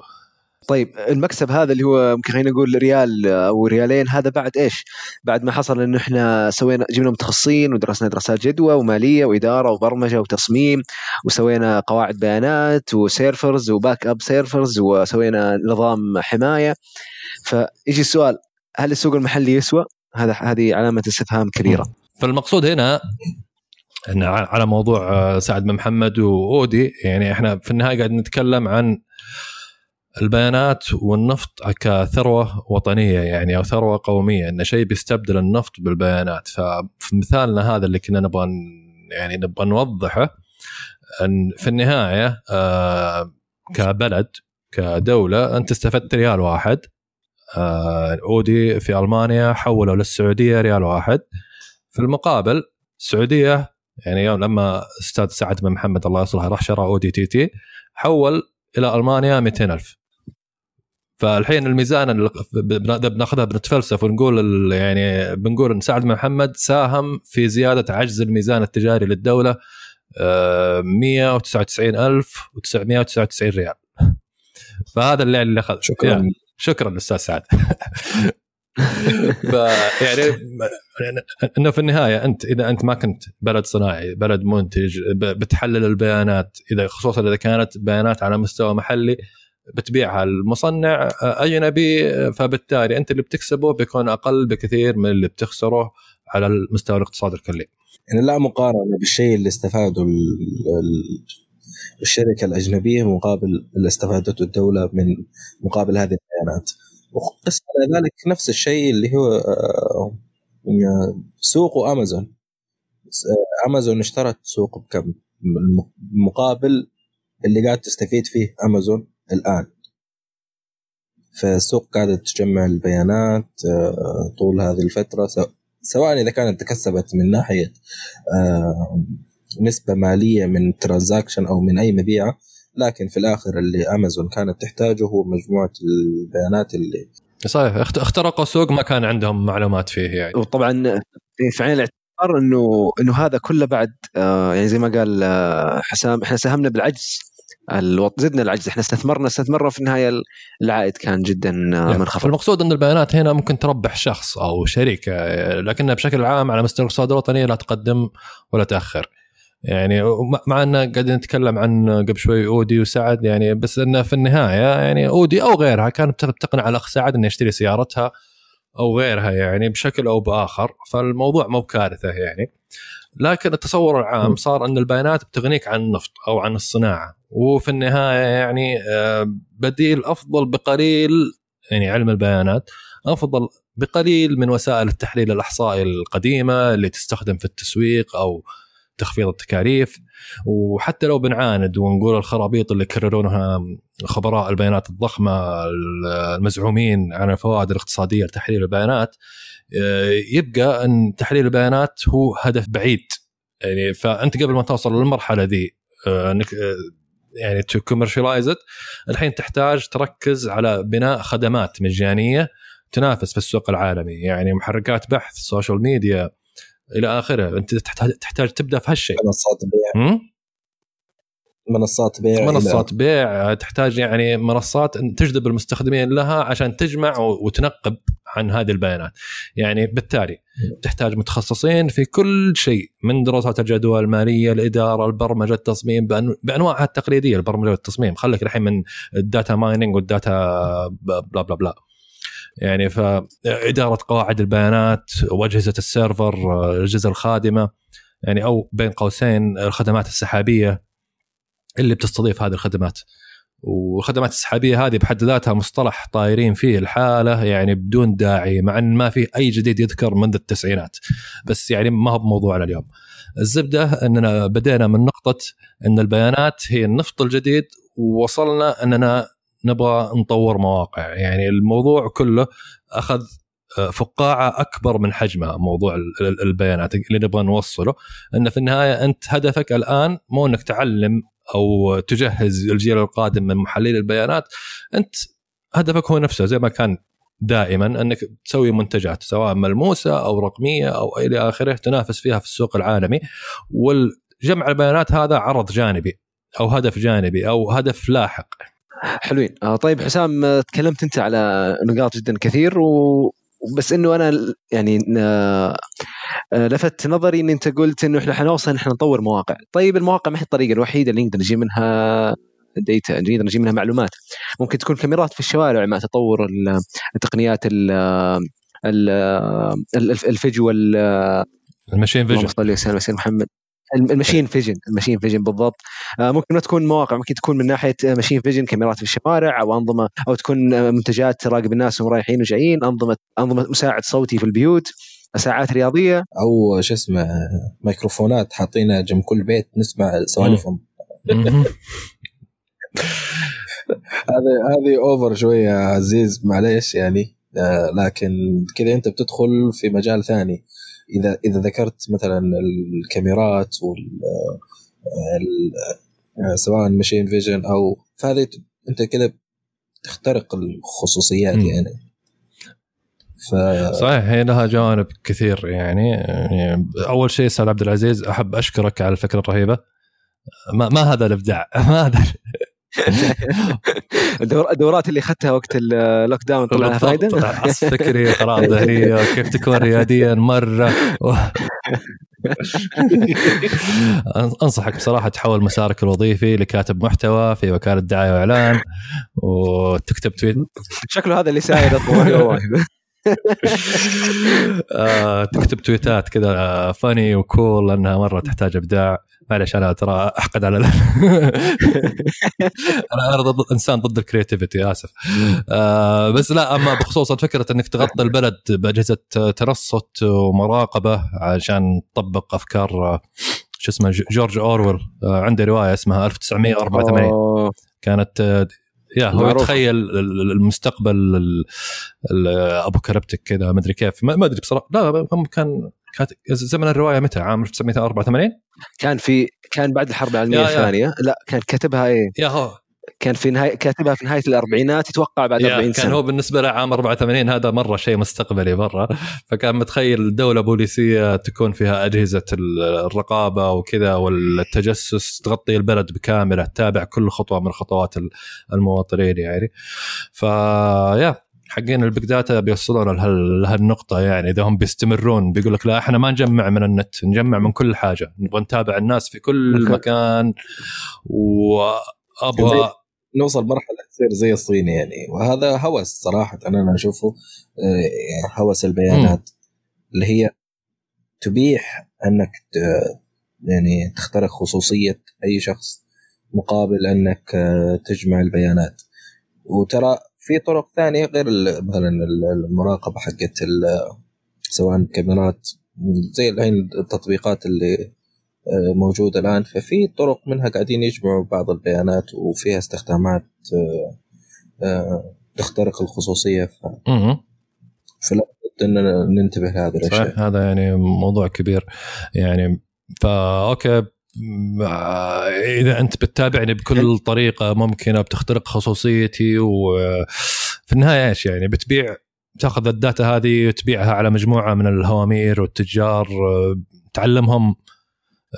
Speaker 4: طيب المكسب هذا اللي هو ممكن خلينا نقول ريال أو ريالين هذا بعد إيش؟ بعد ما حصل إنه إحنا سوينا جبنا متخصصين ودرسنا دراسات جدوى ومالية وإدارة وبرمجة وتصميم وسوينا قواعد بيانات و servers و backup servers وسوينا نظام حماية فيجي السؤال هل السوق المحلي يسوى؟ هذا هذه علامة استفهام كبيرة.
Speaker 2: فالمقصود هنا على موضوع آه، سعد بن محمد وأودي يعني إحنا في النهاية قاعد نتكلم عن البيانات والنفط كثروه وطنية يعني أو ثروة قومية إن شيء بيستبدل النفط بالبيانات. ففي مثالنا هذا اللي كنا نبغى يعني نبغى نوضحه إن في النهاية آه، كبلد كدولة أنت استفدت ريال واحد آه، أودي في ألمانيا حولوا للسعودية ريال واحد. في المقابل السعودية يعني يوم لما أستاذ سعد بن محمد الله يصلحه راح شرى أودي تي تي حول إلى ألمانيا 200 ألف. فالحين الميزان بن- بناخذها بنتفلسف ونقول يعني بنقول إن سعد بن محمد ساهم في زيادة عجز الميزان التجاري للدولة آه، 199999 ريال. فهذا اللي اللي أخذ.
Speaker 3: شكرا.
Speaker 2: يعني شكرا أستاذ سعد. فيعني إنه في النهاية أنت إذا أنت ما كنت بلد صناعي بلد منتج بتحلل البيانات إذا خصوصا إذا كانت بيانات على مستوى محلي بتبيعها المصنع اجنبي فبالتالي أنت اللي بتكسبه بيكون أقل بكثير من اللي بتخسره على المستوى الاقتصادي الكلي.
Speaker 3: يعني لا مقارنة بالشيء اللي استفاده ال- ال- الشركة الأجنبية مقابل اللي استفادته الدولة من مقابل هذه البيانات. وقس على ذلك نفس الشيء اللي هو آه، سوق أمازون. أمازون اشترت سوق بكم؟ مقابل اللي قاعد تستفيد فيه أمازون. الآن. فالسوق قاعدة تجمع البيانات آه، طول هذه الفترة سواء- إذا كانت تكسبت من ناحية آه، نسبة مالية من ترانزاكشن أو من أي مبيعة لكن في الآخر اللي أمازون كانت تحتاجه هو مجموعة البيانات اللي
Speaker 2: صحيح. اخت- اخترقوا سوق ما كان عندهم معلومات فيه يعني.
Speaker 4: وطبعا في عين الاعتبار إنه إنه هذا كله بعد آه يعني زي ما قال آه حسام إحنا ساهمنا بالعجز. الوط... زدنا العجز. إحنا استثمرنا استثمرنا في النهاية العائد كان جدا آه منخفض.
Speaker 2: فالمقصود إن البيانات هنا ممكن تربح شخص أو شركة لكنها بشكل عام على مستوى الاقتصاد الوطني لا تقدم ولا تأخر. يعني مع إن قاعدين نتكلم عن قبل شوي أودي وسعد يعني بس انه في النهاية يعني أودي أو غيرها كانت تقنع الأخ سعد إنه يشتري سيارتها. أو غيرها يعني بشكل أو بآخر فالموضوع مو بكارثة يعني. لكن التصور العام صار إن البيانات بتغنيك عن النفط أو عن الصناعة وفي النهاية يعني آه، بديل أفضل بقليل يعني علم البيانات أفضل بقليل من وسائل التحليل الاحصائي القديمة اللي تستخدم في التسويق أو تخفيض التكاليف وحتى لو بنعاند ونقول الخرابيط اللي يكررونها خبراء البيانات الضخمة المزعومين عن الفوائد الاقتصادية لتحليل البيانات آه، يبقى إن تحليل البيانات هو هدف بعيد. يعني فأنت قبل ما توصل للمرحلة ذي آه، إنك آه، يعني تو الحين تحتاج تركز على بناء خدمات مجانية تنافس في السوق العالمي. يعني محركات بحث social media إلى آخره. أنت تحتاج, تبدأ في هالشيء.
Speaker 3: منصات
Speaker 2: هم؟
Speaker 3: منصات بيع
Speaker 2: منصات بيع تحتاج يعني منصات تجذب المستخدمين لها عشان تجمع وتنقب عن هذه البيانات. يعني بالتالي تحتاج متخصصين في كل شيء من دراسات الجدوى المالية الإدارة البرمجة التصميم بأن- بأنواعها التقليدية البرمجة والتصميم. خليك الحين من ال data mining وال data بلا بلا بلا. يعني فإدارة قواعد البيانات وأجهزة السيرفر الأجهزة الخادمة يعني أو بين قوسين الخدمات السحابية اللي بتستضيف هذه الخدمات. والخدمات السحابية هذه بحد ذاتها مصطلح طايرين فيه الحالة يعني بدون داعي مع إن ما في أي جديد يذكر منذ التسعينات. بس يعني ما هو بموضوعنا اليوم. الزبدة أننا بدينا من نقطة إن البيانات هي النفط الجديد ووصلنا أننا نبغى نطور مواقع. يعني الموضوع كله أخذ آه، فقاعة أكبر من حجمها موضوع ال- ال- البيانات اللي نبغى نوصله. إن في النهاية أنت هدفك الآن مو إنك تعلم أو تجهز الجيل القادم من محللي البيانات. أنت هدفك هو نفسه زي ما كان دائما إنك تسوي منتجات سواء ملموسة أو رقمية أو إلى آخره تنافس فيها في السوق العالمي. والجمع البيانات هذا عرض جانبي أو هدف جانبي أو هدف لاحق.
Speaker 4: حلوين. آه طيب حسام آه، تكلمت أنت على نقاط جدا كثير و بس إنه أنا يعني آه، لفت نظري إن أنت قلت إنه إحنا حنوصل إحنا نطور مواقع، طيب المواقع ما هي الطريقة الوحيدة اللي نقدر نجيب منها data نقدر نجيب منها معلومات. ممكن تكون كاميرات في الشوارع مع تطور ال- التقنيات ال ال- ال- ال
Speaker 2: visual
Speaker 4: ال
Speaker 2: machine
Speaker 4: vision وسلم على سيدنا محمد. ال machine vision ال machine vision بالضبط. آه، ممكن ما تكون مواقع ممكن تكون من ناحية آه، machine vision كاميرات في الشوارع أو أنظمة أو تكون آه، منتجات تراقب الناس وهم رايحين وجايين أنظمة أنظمة مساعد صوتي في البيوت ساعات رياضية.
Speaker 3: أو شو اسمه ميكروفونات حاطينها جنب كل بيت نسمع سوالفهم. هذه هذه over شوية يا عزيز معليش يعني. لكن كذا أنت بتدخل في مجال ثاني. إذا إذا ذكرت مثلا الكاميرات وال آه، سواء machine vision أو فهذه أنت كذا تخترق الخصوصيات
Speaker 2: مم.
Speaker 3: يعني. ف
Speaker 2: صحيح هي لها جوانب كثير يعني, يعني أول شيء أستاذ عبد العزيز أحب أشكرك على الفكرة الرهيبة. ما, ما هذا الإبداع؟ ما هذا
Speaker 4: الدورات اللي أخذتها وقت اللوك داون طلع لها. فائده
Speaker 2: عصف فكري قراءة ذهنية وكيف تكون رياديا مرة. و... أنصحك بصراحة تحول مسارك الوظيفي لكاتب محتوى في وكالة دعاية وإعلان وتكتب tweet.
Speaker 4: شكله هذا اللي سايد
Speaker 2: آه، تكتب تويتات كذا funny و cool لأنها مرة تحتاج إبداع. معلش أنا ترى أحقد على أنا ضد إنسان ضد ال creativity آسف. آه بس لا أما بخصوص فكرة إنك تغطي البلد بأجهزة تنصت ومراقبة عشان تطبق أفكار آه، شو اسمه جورج أورويل. آه عنده رواية اسمها 1984
Speaker 4: أوه.
Speaker 2: كانت آه، يا هو
Speaker 4: معروفة.
Speaker 2: يتخيل ال- ال- المستقبل الابوكاليبتيك كذا ما أدري كيف. ما أدري بصراحة. لا هم كان كانت زمن الرواية متى؟ عام 1984
Speaker 4: كان في كان بعد الحرب
Speaker 2: العالمية.
Speaker 4: الثانية. لا كان كتبها إيه؟
Speaker 2: يا هو.
Speaker 4: كان في نهايه كاتبها في نهاية الأربعينات يتوقع بعد
Speaker 2: يا
Speaker 4: 40
Speaker 2: كان
Speaker 4: سنة.
Speaker 2: هو بالنسبة له عام 84 هذا مرة شيء مستقبلي مره فكان متخيل دوله بوليسيه تكون فيها أجهزة ال- الرقابة وكذا والتجسس تغطي البلد بكامله تتابع كل خطوة من خطوات ال- المواطنين يعني. فيا حقين ال big data بيوصلونا لهال- لهالنقطة يعني. إذا هم بيستمرون بيقول لك لا إحنا ما نجمع من النت نجمع من كل حاجة. نبغى نتابع الناس في كل
Speaker 4: مكان.
Speaker 2: مكان وأبغى
Speaker 3: نوصل مرحلة تصير زي الصين يعني. وهذا هوس صراحة أنا أشوفه آه، هوس البيانات. اللي هي تبيح أنك يعني تخترق خصوصية أي شخص مقابل أنك آه، تجمع البيانات. وترى في طرق ثانية غير مثلا ال- المراقبة حقت سواء كاميرات زي الحين التطبيقات اللي موجودة الآن. ففي طرق منها قاعدين يجمعوا بعض البيانات وفيها استخدامات آه، آه، تخترق الخصوصية. ف-. فلا بد اننا ننتبه لهذه الأشياء.
Speaker 2: صحيح هذا يعني موضوع كبير. يعني فا okay. آه، إذا أنت بتتابعني بكل طريقة ممكنة بتخترق خصوصيتي وفي النهاية إيش يعني؟ بتبيع تأخذ ال data هذه وتبيعها على مجموعة من الهوامير والتجار آه، تعلمهم آه،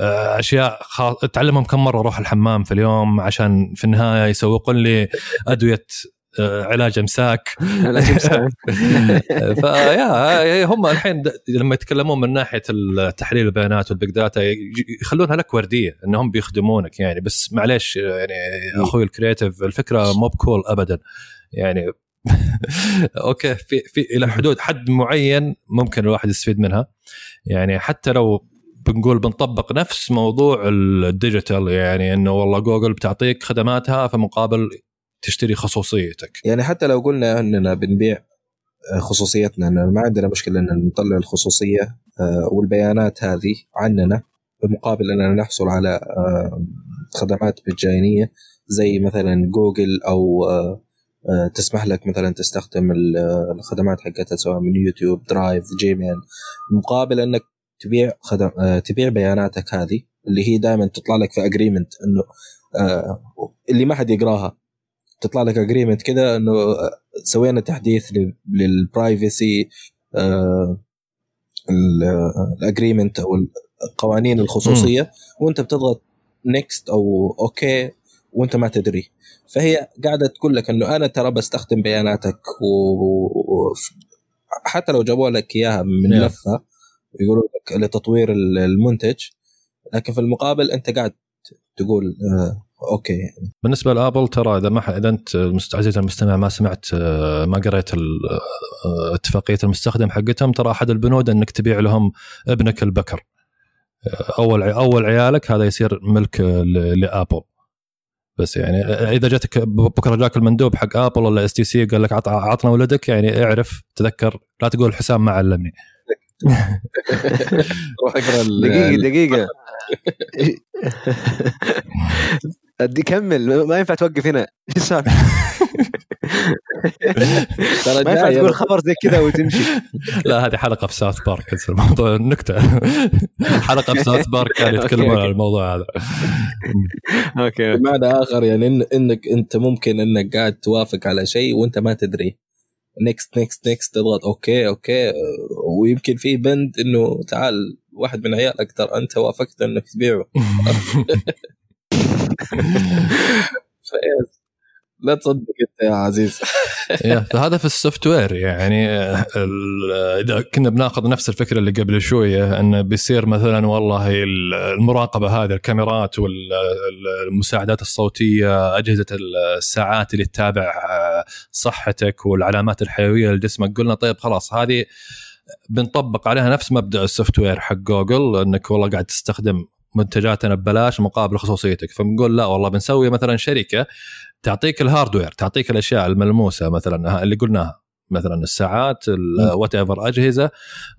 Speaker 2: أشياء خاص... تعلمهم كم مرة أروح الحمام في اليوم عشان في النهاية يسوقون لي أدوية آه، علاج أمساك.
Speaker 4: لا تمسح.
Speaker 2: فيا هم الحين لما يتكلمون من ناحية تحليل البيانات وال big data يخلونها لك وردية إنهم بيخدمونك يعني. بس معليش يعني أخوي ال creative الفكرة مو ب cool ابدا. يعني okay في في إلى حدود حد معين ممكن الواحد يستفيد منها. يعني حتى لو بنقول بنطبق نفس موضوع ال digital يعني إنه والله جوجل بتعطيك خدماتها في مقابل تشتري خصوصيتك.
Speaker 3: يعني حتى لو قلنا إننا بنبيع آه، خصوصيتنا اننا ما عندنا مشكلة ان نطلع الخصوصية آه، والبيانات هذه عننا بمقابل إننا نحصل على آه، خدمات مجانيه زي مثلا جوجل أو تسمح لك مثلا تستخدم ال- الخدمات حقتها سواء من يوتيوب درايف جيميل. مقابل إنك تبيع خدم آه، تبيع بياناتك هذه اللي هي دائما تطلع لك في agreement إنه آه، اللي ما حد يقراها. تطلع لك agreement كذا إنه سوينا تحديث لل privacy ال agreement أو القوانين الخصوصية. وأنت بتضغط next أو okay وأنت ما تدري. فهي قاعدة تقول لك إنه أنا ترى بستخدم بياناتك و... و... حتى لو جابوا لك إياها من
Speaker 2: Yeah.
Speaker 3: لفة يقولوا لك لتطوير المنتج لكن في المقابل أنت قاعد تقول آه okay
Speaker 2: بالنسبة لآبل ترى إذا ما إذا أنت عزيزي المستمع ما سمعت آه، ما قريت آه، اتفاقية المستخدم حقتهم ترى أحد البنود أنك تبيع لهم ابنك البكر. أول أول عيالك هذا يصير ملك لآبل. بس يعني إذا جاتك بكرة جاك المندوب حق آبل ولا STC قال لك عط- عطنا ولدك يعني اعرف تذكر لا تقول حسام ما علمني.
Speaker 3: روح اقرأ
Speaker 4: دقيقة دقيقة. عادي كمل ما ينفع توقف هنا. إيش السالفة؟
Speaker 3: ترى
Speaker 4: ما ينفع تقول خبر زي كذا وتمشي.
Speaker 2: لا هذه حلقة في ساوث بارك الموضوع نكتة. حلقة في ساوث بارك كانوا يتكلمون عن. الموضوع هذا.
Speaker 4: okay.
Speaker 3: بمعنى آخر يعني إن انك أنت ممكن إنك قاعد توافق على شيء وأنت ما تدري. next next next تضغط okay okay. ويمكن في بند إنه تعال واحد من عيالك ترى أنت وافقت إنك تبيعه. لا تصدق انت يا عزيز.
Speaker 2: فهذا في ال software يعني ال- إذا كنا بناخذ نفس الفكرة اللي قبل شوية انه بيصير مثلا والله ال- المراقبة هذه الكاميرات والمساعدات الصوتية أجهزة الساعات اللي تتابع صحتك والعلامات الحيوية لجسمك قلنا طيب خلاص هذه بنطبق عليها نفس مبدأ ال software حق جوجل إنك والله قاعد تستخدم منتجاتنا ببلاش مقابل خصوصيتك. فبنقول لا والله بنسوي مثلا شركة تعطيك ال hardware تعطيك الأشياء الملموسة مثلا اللي قلناها مثلا الساعات whatever أجهزة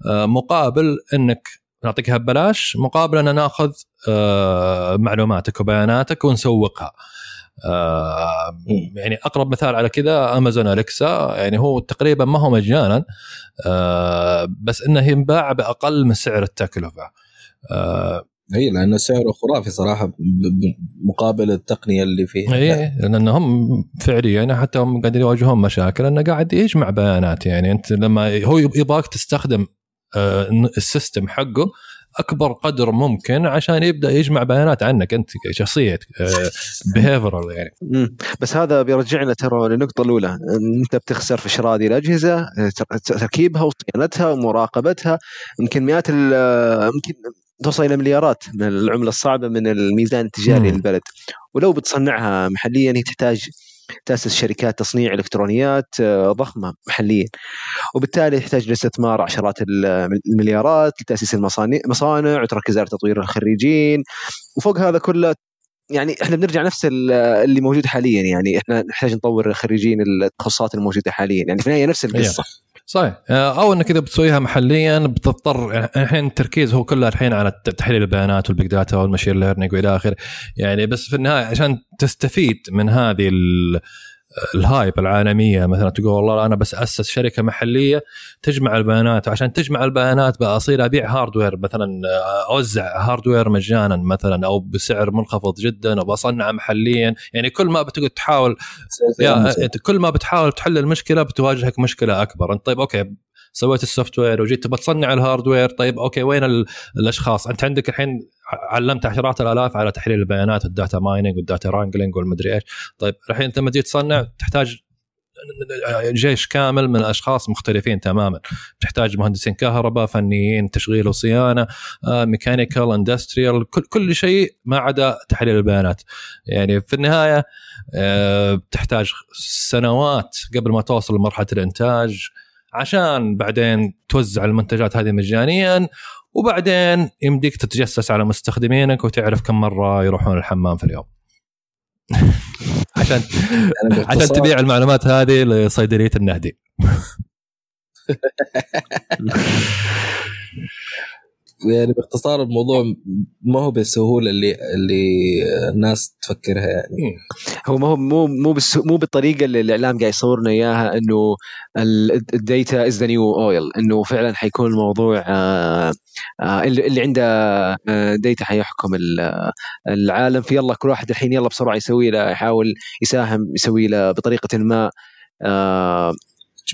Speaker 2: آه، مقابل إنك نعطيكها ببلاش مقابل أن نأخذ آه، معلوماتك وبياناتك ونسوقها. آه، يعني أقرب مثال على كذا امازون اليكسا يعني هو تقريبا ما هو مجانا آه، بس إنه ينباع بأقل من سعر التكلفة. آه،
Speaker 3: هي لأنه سعره خرافي صراحة مقابل التقنية اللي فيه
Speaker 2: اي لأنهم فعليا حتى هم قاعدين يواجهون مشاكل إنه قاعد يجمع بيانات. يعني أنت لما هو يبغاك تستخدم آه، ال system حقه أكبر قدر ممكن عشان يبدأ يجمع بيانات عنك أنت شخصيه behavioral يعني
Speaker 4: مم. بس هذا بيرجعنا ترى للنقطة الأولى أنت بتخسر في شراء هذه الأجهزة تر- تركيبها وصيانتها ومراقبتها يمكن مئات ال- يمكن توصل إلى مليارات من العملة الصعبة من الميزان التجاري. للبلد ولو بتصنعها محليا هي تحتاج تأسس شركات تصنيع إلكترونيات آه، ضخمة محليا. وبالتالي يحتاج لاستثمار عشرات ال- المليارات لتأسيس المصانع مصانع وتركز على تطوير الخريجين. وفوق هذا كله يعني إحنا بنرجع نفس ال- اللي موجود حاليا يعني إحنا نحتاج نطور خريجين التخصصات الموجودة حاليا. يعني في النهاية نفس القصة.
Speaker 2: صحيح. آه، أو إنك إذا بتسويها محليا بتضطر يعني الحين التركيز هو كله الحين على تحليل البيانات وال big data وال machine learning وإلى آخره. يعني بس في النهاية عشان تستفيد من هذه ال hype العالمية مثلا تقول والله أنا بس أسس شركة محلية تجمع البيانات وعشان تجمع البيانات بصير أبيع hardware مثلا آه، أوزع hardware مجانا مثلا أو بسعر منخفض جدا وبصنعه محليا. يعني كل ما بتقعد تحاول أنت كل ما بتحاول تحل المشكلة بتواجهك مشكلة أكبر. أنت طيب okay سويت ال software وجيت تبغى تصنع ال hardware طيب okay وين ال- الأشخاص؟ أنت عندك الحين علمت عشرات الآلاف على تحليل البيانات وال data mining وال data wrangling والمدري إيش. طيب الحين أنت لما تجي تصنع تحتاج جيش كامل من اشخاص مختلفين تماما. تحتاج مهندسين كهرباء فنيين تشغيل وصيانة mechanical industrial كل كل شيء ما عدا تحليل البيانات. يعني في النهاية آه، تحتاج سنوات قبل ما توصل لمرحلة الإنتاج عشان بعدين توزع المنتجات هذه مجانيا وبعدين يمديك تتجسس على مستخدمينك وتعرف كم مرة يروحون الحمام في اليوم. عشان عشان تبيع المعلومات هذه لصيدلية النهدي.
Speaker 3: يعني باختصار الموضوع ما هو بالسهولة اللي اللي الناس تفكرها يعني.
Speaker 4: هو ما هو مو مو مو بالطريقة اللي الإعلام قاعد يصورنا إياها إنه ال data is the new oil إنه فعلا حيكون الموضوع آه، آه، اللي عنده ديتا حيحكم ال- العالم. في يلا كل واحد الحين يلا بسرعة يسوي له يحاول يساهم يسوي له بطريقة ما آه،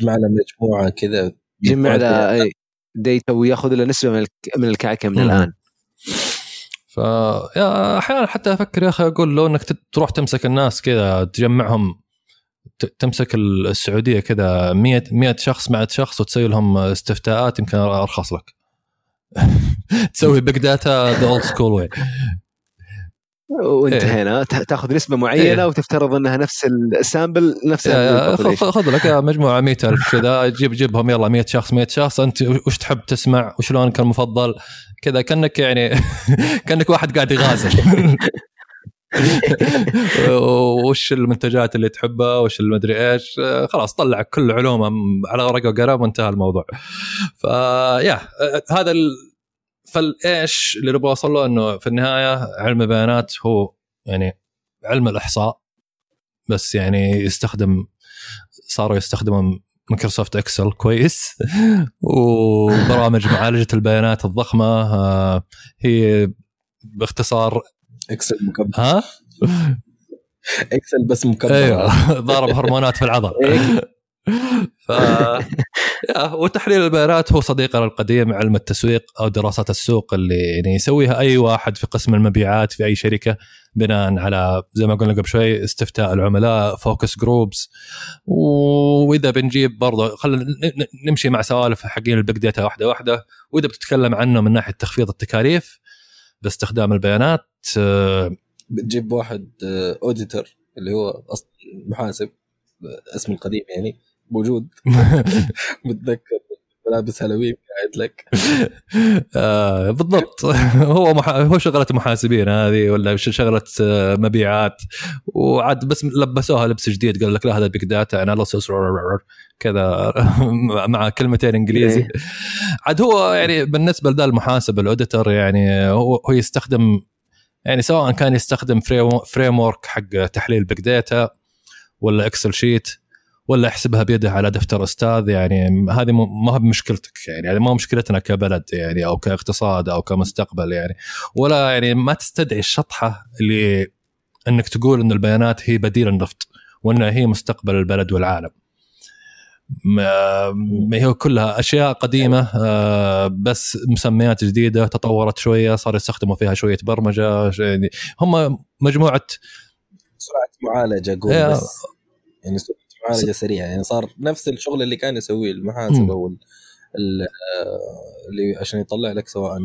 Speaker 3: جمعنا مجموعة كذا.
Speaker 4: يجمع
Speaker 3: مجموعة
Speaker 4: له ديتا وياخذ له نسبة من من الكعكة من. الآن.
Speaker 2: ف يا أحيانا حتى أفكر يا أخي أقول لو إنك تروح تمسك الناس كذا تجمعهم تمسك السعودية كذا 100 100 شخص مع شخص وتسوي لهم استفتاءات يمكن أرخص لك. تسوي big data the old school way
Speaker 4: وانتهينا ت- تاخذ نسبة معينة
Speaker 2: إيه.
Speaker 4: وتفترض إنها نفس ال sample
Speaker 2: نفس ال
Speaker 4: population.
Speaker 2: خذ لك مجموعة 100000 كذا جيب جيبهم يلا 100 شخص 100 شخص أنت وش تحب تسمع وش لونك المفضل كذا كأنك يعني كأنك واحد قاعد يغازل وش المنتجات اللي تحبها وش المدري إيش خلاص طلع كل علومه على ورقة وقلم وانتهى الموضوع فيا هذا. فالإيش اللي نبغى أوصل له إنه في النهاية علم البيانات هو يعني علم الإحصاء بس يعني يستخدم صاروا يستخدمون Microsoft Excel كويس وبرامج معالجة البيانات الضخمة آه، هي باختصار
Speaker 3: Excel مكبر
Speaker 2: ها؟
Speaker 3: Excel بس مكبر
Speaker 2: أيوه ضارب هرمونات في العضل. ف وتحليل البيانات هو صديقنا القديم علم التسويق أو دراسات السوق اللي يعني يسويها أي واحد في قسم المبيعات في أي شركة بناء على زي ما قلنا قبل شوي استفتاء العملاء focus groups وإذا بنجيب برضه خلينا نمشي مع سوالف حقين ال big data واحدة واحدة. وإذا بتتكلم عنه من ناحية تخفيض التكاليف باستخدام البيانات آه،
Speaker 3: بتجيب واحد auditor اللي هو محاسب آه، اسمه القديم يعني. موجود. بتذكر ملابس هالوين قاعد لك.
Speaker 2: آه بالضبط. هو مح... هو شغلة محاسبين هذه ولا شغلة آه، مبيعات. وعاد بس لبسوها لبس جديد. قال لك لا هذا big data analysis كذا. مع كلمتين إنجليزي. عاد هو يعني بالنسبة لذا المحاسب ال auditor يعني هو هو يستخدم يعني سواء كان يستخدم framework حق تحليل big data ولا Excel sheet ولا يحسبها بيده على دفتر أستاذ يعني هذه ما هي بمشكلتك يعني هذه ما هي مشكلتنا كبلد يعني أو كاقتصاد أو كمستقبل يعني. ولا يعني ما تستدعي الشطحة اللي إنك تقول إن البيانات هي بديل النفط وانها هي مستقبل البلد والعالم. ما ما هي كلها أشياء قديمة آه، بس مسميات جديدة تطورت شوية صار يستخدموا فيها شوية برمجة يعني هم
Speaker 3: مجموعة سرعة معالجة
Speaker 2: أقول
Speaker 3: بس. يعني سرعة معالجه سريعة يعني صار نفس الشغل اللي كان يسويه المحاسب. أو ال- ال- اللي عشان يطلع لك سواء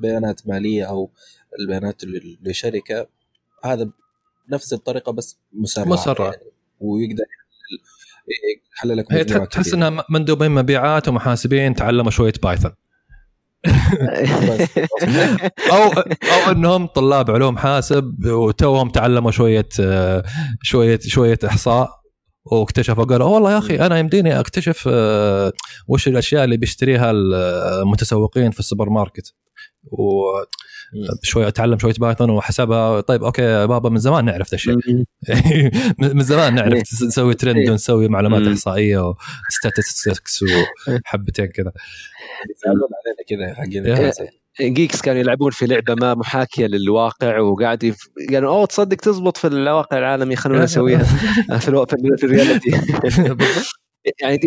Speaker 3: بيانات مالية أو البيانات لشركة هذا نفس الطريقة بس مسرع
Speaker 2: مسرع.
Speaker 3: يعني ويقدر يحلل- لك
Speaker 2: هي تحس. إنها مندوبين مبيعات ومحاسبين تعلموا شوية بايثون أو أو إنهم طلاب علوم حاسب وتوهم تعلموا شوية آه، شوية شوية إحصاء واكتشفوا قالوا والله يا أخي أنا يمديني أكتشف آه، وش الأشياء اللي بيشتريها المتسوقين في السوبر ماركت. وشوي أتعلم شوية Python وحسبها. طيب okay بابا من زمان نعرف ذا الشيء. من زمان نعرف نسوي ترند ونسوي معلومات.
Speaker 4: إحصائية
Speaker 2: و statistics وحبتين كذا.
Speaker 3: علينا كذا حقين.
Speaker 4: geeks كانوا يلعبون في لعبة ما محاكية للواقع وقاعد يف... قالوا أوه تصدق تزبط في الواقع العالمي خلونا نسويها. في ألو... في, ال... في ال
Speaker 2: reality.
Speaker 4: يعني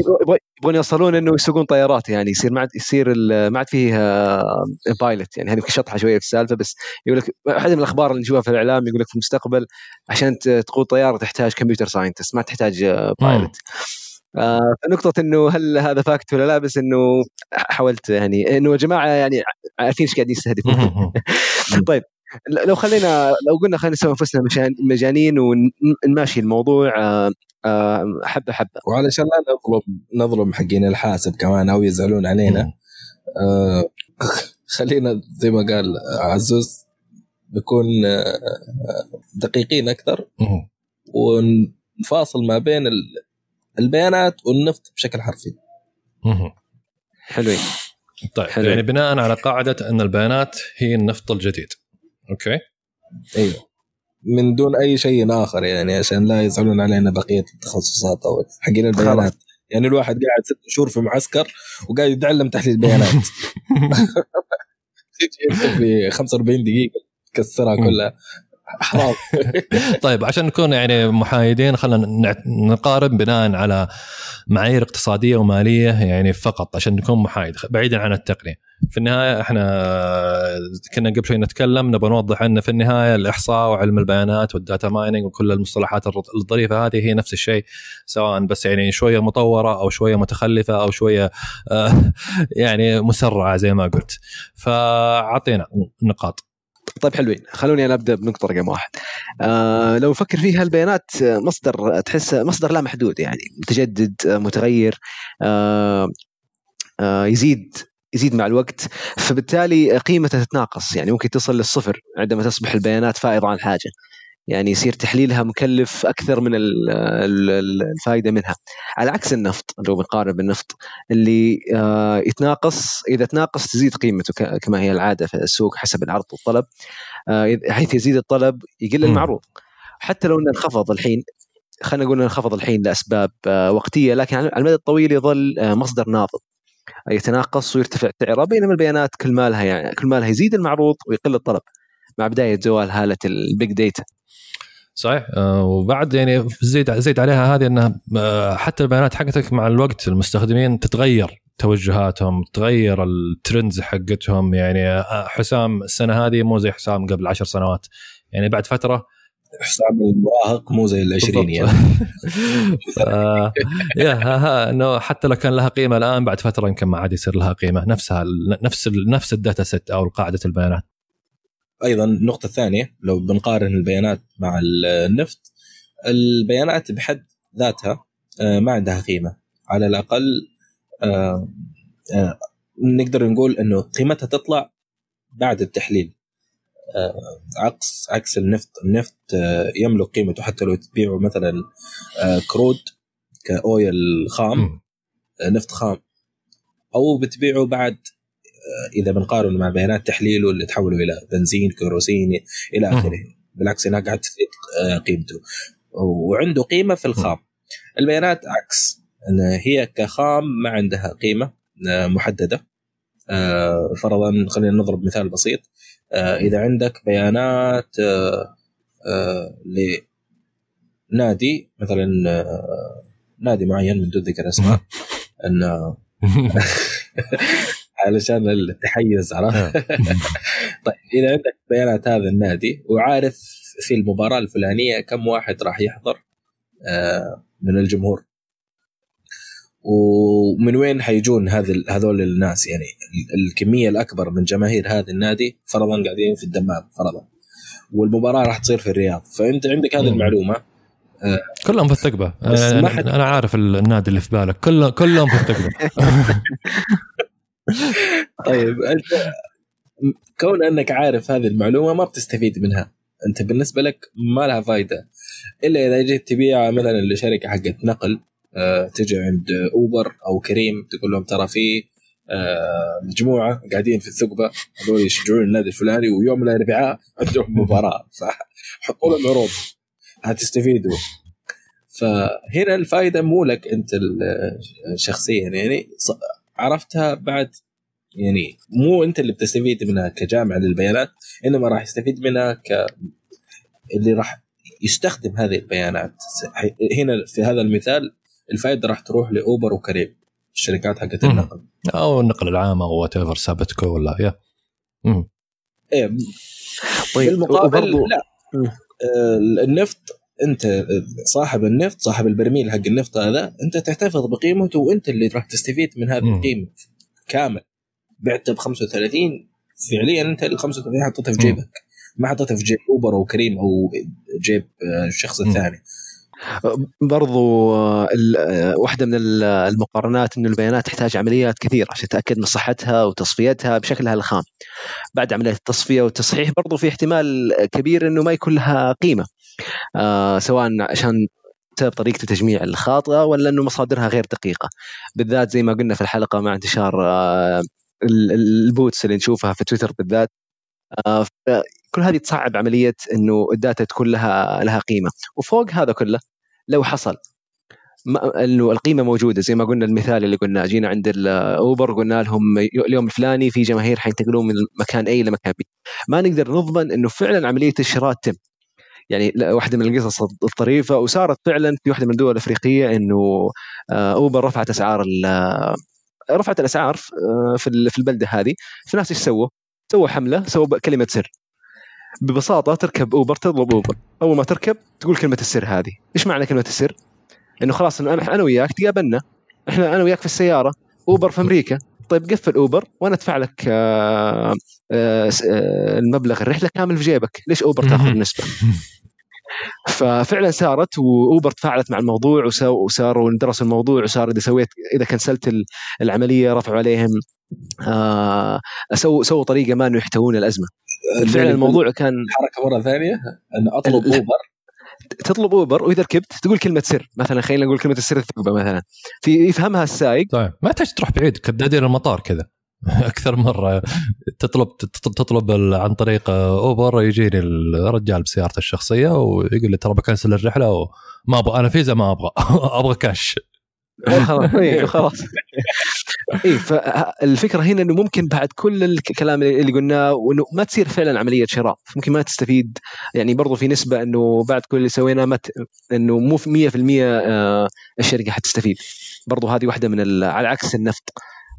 Speaker 4: يبغون يوصلون إنه يسوقون طيارات يعني يصير ما عاد يصير ما عاد فيه pilot يعني هذه شطحة شوية في السالفة بس يقول لك احد من الأخبار اللي نشوفها في الإعلام يقول لك في المستقبل عشان تقود طيارة تحتاج computer scientist ما تحتاج pilot آه فنقطة إنه هل هذا fact ولا لا؟ بس إنه حاولت يعني إنه يا جماعة يعني عارفين إيش قاعدين يستهدفون. طيب لو خلينا لو قلنا خلينا نسوي أنفسنا مشان- مجانين ونماشي الموضوع آه، آه، حبة حبة.
Speaker 3: وعلشان لا نظلم نظلم حقين الحاسب كمان أو يزعلون علينا آه خلينا زي ما قال عزوز نكون آه، دقيقين
Speaker 2: أكثر.
Speaker 3: ونفاصل ما بين ال- البيانات والنفط بشكل حرفي.
Speaker 4: حلوين.
Speaker 2: طيب
Speaker 4: حلو.
Speaker 2: يعني بناء على قاعدة أن البيانات هي النفط الجديد. أوكي؟
Speaker 3: أيوه. من دون أي شيء آخر يعني عشان لا يزعلون علينا بقية التخصصات أو حقين البيانات. يعني الواحد قاعد ست شهور في معسكر وقاعد يتعلم تحليل بيانات. في 45 دقيقة تكسرها كلها.
Speaker 2: طيب عشان نكون يعني محايدين خلينا نقارن بناء على معايير اقتصادية ومالية يعني فقط عشان نكون محايد بعيدا عن التقنية. في النهاية إحنا كنا قبل شوي نتكلم نبغى نوضح إن في النهاية الإحصاء وعلم البيانات وال data mining وكل المصطلحات الظريفة هذه هي نفس الشيء سواء بس يعني شوية مطورة أو شوية متخلفة أو شوية آه، يعني مسرعة زي ما قلت. فأعطينا نقاط.
Speaker 4: طيب حلوين. خلوني أنا أبدأ بنقطة رقم واحد. آه لو نفكر فيها البيانات آه، مصدر تحس مصدر لا محدود يعني متجدد آه، متغير آه آه يزيد يزيد مع الوقت. فبالتالي قيمته تتناقص يعني ممكن تصل للصفر عندما تصبح البيانات فائضة عن حاجة. يعني يصير تحليلها مكلف أكثر من ال- ال- ال- الفائده منها. على عكس النفط لو بنقارن بالنفط اللي آه، يتناقص إذا تناقص تزيد قيمته كما هي العادة في السوق حسب العرض والطلب آه، حيث يزيد الطلب يقل. المعروض. حتى لو إنه انخفض الحين خلينا نقول إنه انخفض الحين لأسباب آه، وقتية لكن على المدى الطويل يظل مصدر نابض يتناقص ويرتفع سعره بينما البيانات كل ما لها يعني كل ما لها يزيد المعروض ويقل الطلب. مع بداية زوال هالة ال big data
Speaker 2: صحيح. آه، وبعد يعني زيد زيد عليها هذه إنها آه، حتى البيانات حقتك مع الوقت المستخدمين تتغير توجهاتهم تغير ال trends حقتهم. يعني آه، حسام السنة هذه مو زي حسام قبل عشر سنوات. يعني بعد فترة
Speaker 3: حسام المراهق مو زي العشرين يعني.
Speaker 2: آه يا ها ها إنه حتى لو كان لها قيمة الآن بعد فترة يمكن ما عاد يصير لها قيمة. نفسها نفس ال- نفس ال data set أو قاعدة البيانات.
Speaker 3: أيضا النقطة الثانية لو بنقارن البيانات مع النفط البيانات بحد ذاتها آه، ما عندها قيمة. على الأقل آه، آه، نقدر نقول إنه قيمتها تطلع بعد التحليل. عكس عكس النفط. النفط يملك قيمته حتى لو تبيعه مثلا crude ك oil خام نفط خام. أو بتبيعه بعد إذا بنقارن مع بيانات تحليله اللي تحوله إلى بنزين كيروسين إلى
Speaker 2: مم.
Speaker 3: آخره. بالعكس هناك قاعد تزيد آه، قيمته. وعنده قيمة في الخام. البيانات عكس. إن هي كخام ما عندها قيمة آه، محددة. آه، فرضا خلينا نضرب مثال بسيط. آه، إذا عندك بيانات آه، آه، لنادي مثلا آه، نادي معين من دون ذكر اسماء انه علشان التحيز عرفت؟ طيب إذا عندك بيانات هذا النادي وعارف في المباراة الفلانية كم واحد راح يحضر آه، من الجمهور؟ ومن وين حيجون هذه هذول الناس؟ يعني ال- الكمية الأكبر من جماهير هذا النادي فرضا قاعدين في الدمام فرضا. والمباراة راح تصير في الرياض. فأنت عندك هذه. المعلومة
Speaker 2: كلهم في
Speaker 3: الثقبة.
Speaker 2: آه،
Speaker 3: ما حد-
Speaker 2: أنا عارف النادي اللي في بالك. كلهم كلهم في الثقبة.
Speaker 3: طيب أنت كون أنك عارف هذه المعلومة ما بتستفيد منها. أنت بالنسبة لك ما لها فائده إلا إذا جيت تبيعها مثلا لشركة حقت نقل آه، تجي عند أوبر أو كريم تقول لهم ترى في آه، مجموعة قاعدين في الثقبة هذول يشجعون النادي الفلاني ويوم الاربعاء عندهم مباراة. فحطوا لهم عروض. هتستفيدوا. فهنا الفائده مو لك أنت شخصيا يعني عرفتها بعد يعني مو انت اللي بتستفيد منها كجامع للبيانات إنما راح يستفيد منها ك اللي راح يستخدم هذه البيانات هنا في هذا المثال الفائدة راح تروح لأوبر وكريم الشركات حقت. النقل
Speaker 2: أو النقل العام أو whatever سابتكو ولا يا.
Speaker 3: إيه
Speaker 4: طيب
Speaker 3: بالمقابل
Speaker 4: وبرضو
Speaker 3: لا. آه، النفط انت صاحب النفط صاحب البرميل حق النفط هذا انت تحتفظ بقيمته وانت اللي راح تستفيد من هذه. القيمة كامل بعت ب 35 فعليا انت ال 35 حطيتها في. جيبك ما حطيتها في جيب اوبر أو كريم أو جيب آه، الشخص. الثاني
Speaker 4: برضو آه، آه، واحدة من ال- المقارنات أن البيانات تحتاج عمليات كثيرة عشان تتأكد من صحتها وتصفيتها بشكلها الخام بعد عملية التصفية والتصحيح برضو في احتمال كبير أنه ما يكون لها قيمة آه، سواء عشان بسبب طريقة التجميع الخاطئة ولا أنه مصادرها غير دقيقة. بالذات زي ما قلنا في الحلقة مع انتشار آه، ال- ال- ال bots اللي نشوفها في تويتر بالذات آه، كل هذه تصعب عملية أنه ال data تكون لها لها قيمة. وفوق هذا كله لو حصل إنه القيمة موجودة. زي ما قلنا المثال اللي قلنا جينا عند الأوبر قلنا لهم اليوم الفلاني في جماهير حينتقلون من مكان اي لمكان بي ما نقدر نضمن إنه فعلا عملية الشراء تم. يعني واحدة من القصص الطريفة وصارت فعلا في واحدة من الدول الأفريقية إنه آه، أوبر رفعت أسعار رفعت الأسعار آه، في ال- في البلدة هذه. فالناس إيش سووا؟ سووا حملة سووا كلمة سر. ببساطة تركب أوبر تطلب أوبر. أول ما تركب تقول كلمة السر هذه. إيش معنى كلمة السر؟ إنه خلاص إنه أنا وياك تقابلنا. إحنا أنا وياك في السيارة. أوبر في أمريكا. طيب قفل أوبر وأنا أدفع لك آه، آه، آه، المبلغ الرحلة كامل في جيبك. ليش أوبر تأخذ نسبه ففعلا صارت وأوبر تفاعلت مع الموضوع وصاروا درسوا الموضوع وصار إذا سويت إذا كنسلت ال- العملية رفعوا عليهم. آه، سووا سووا طريقة ما إنه يحتوون الأزمة. فعلا الموضوع كان
Speaker 3: حركة مرة ثانية إن
Speaker 4: أطلب
Speaker 3: أوبر.
Speaker 4: تطلب أوبر وإذا ركبت تقول كلمة سر. مثلا خلينا نقول كلمة السر الثقبه مثلا. في يفهمها السائق.
Speaker 2: طيب ما تحتاج تروح بعيد كدادين المطار كذا. أكثر مرة تطلب تطلب, عن طريق أوبر يجيني الرجال بسيارته الشخصية ويقول لي ترى بكنسل الرحلة وما أبغى أنا فيزا ما أبغى. أبغى كاش
Speaker 4: خلاص إيه، خلاص. اي فالفكرة هنا إنه ممكن بعد كل الكلام اللي قلناه وإنه ما تصير فعلا عملية شراء. ممكن ما تستفيد. يعني برضو في نسبة إنه بعد كل اللي سويناه ما ت... إنه مو في 100% آه، الشركة حتستفيد. برضو هذه واحدة من ال... على عكس النفط.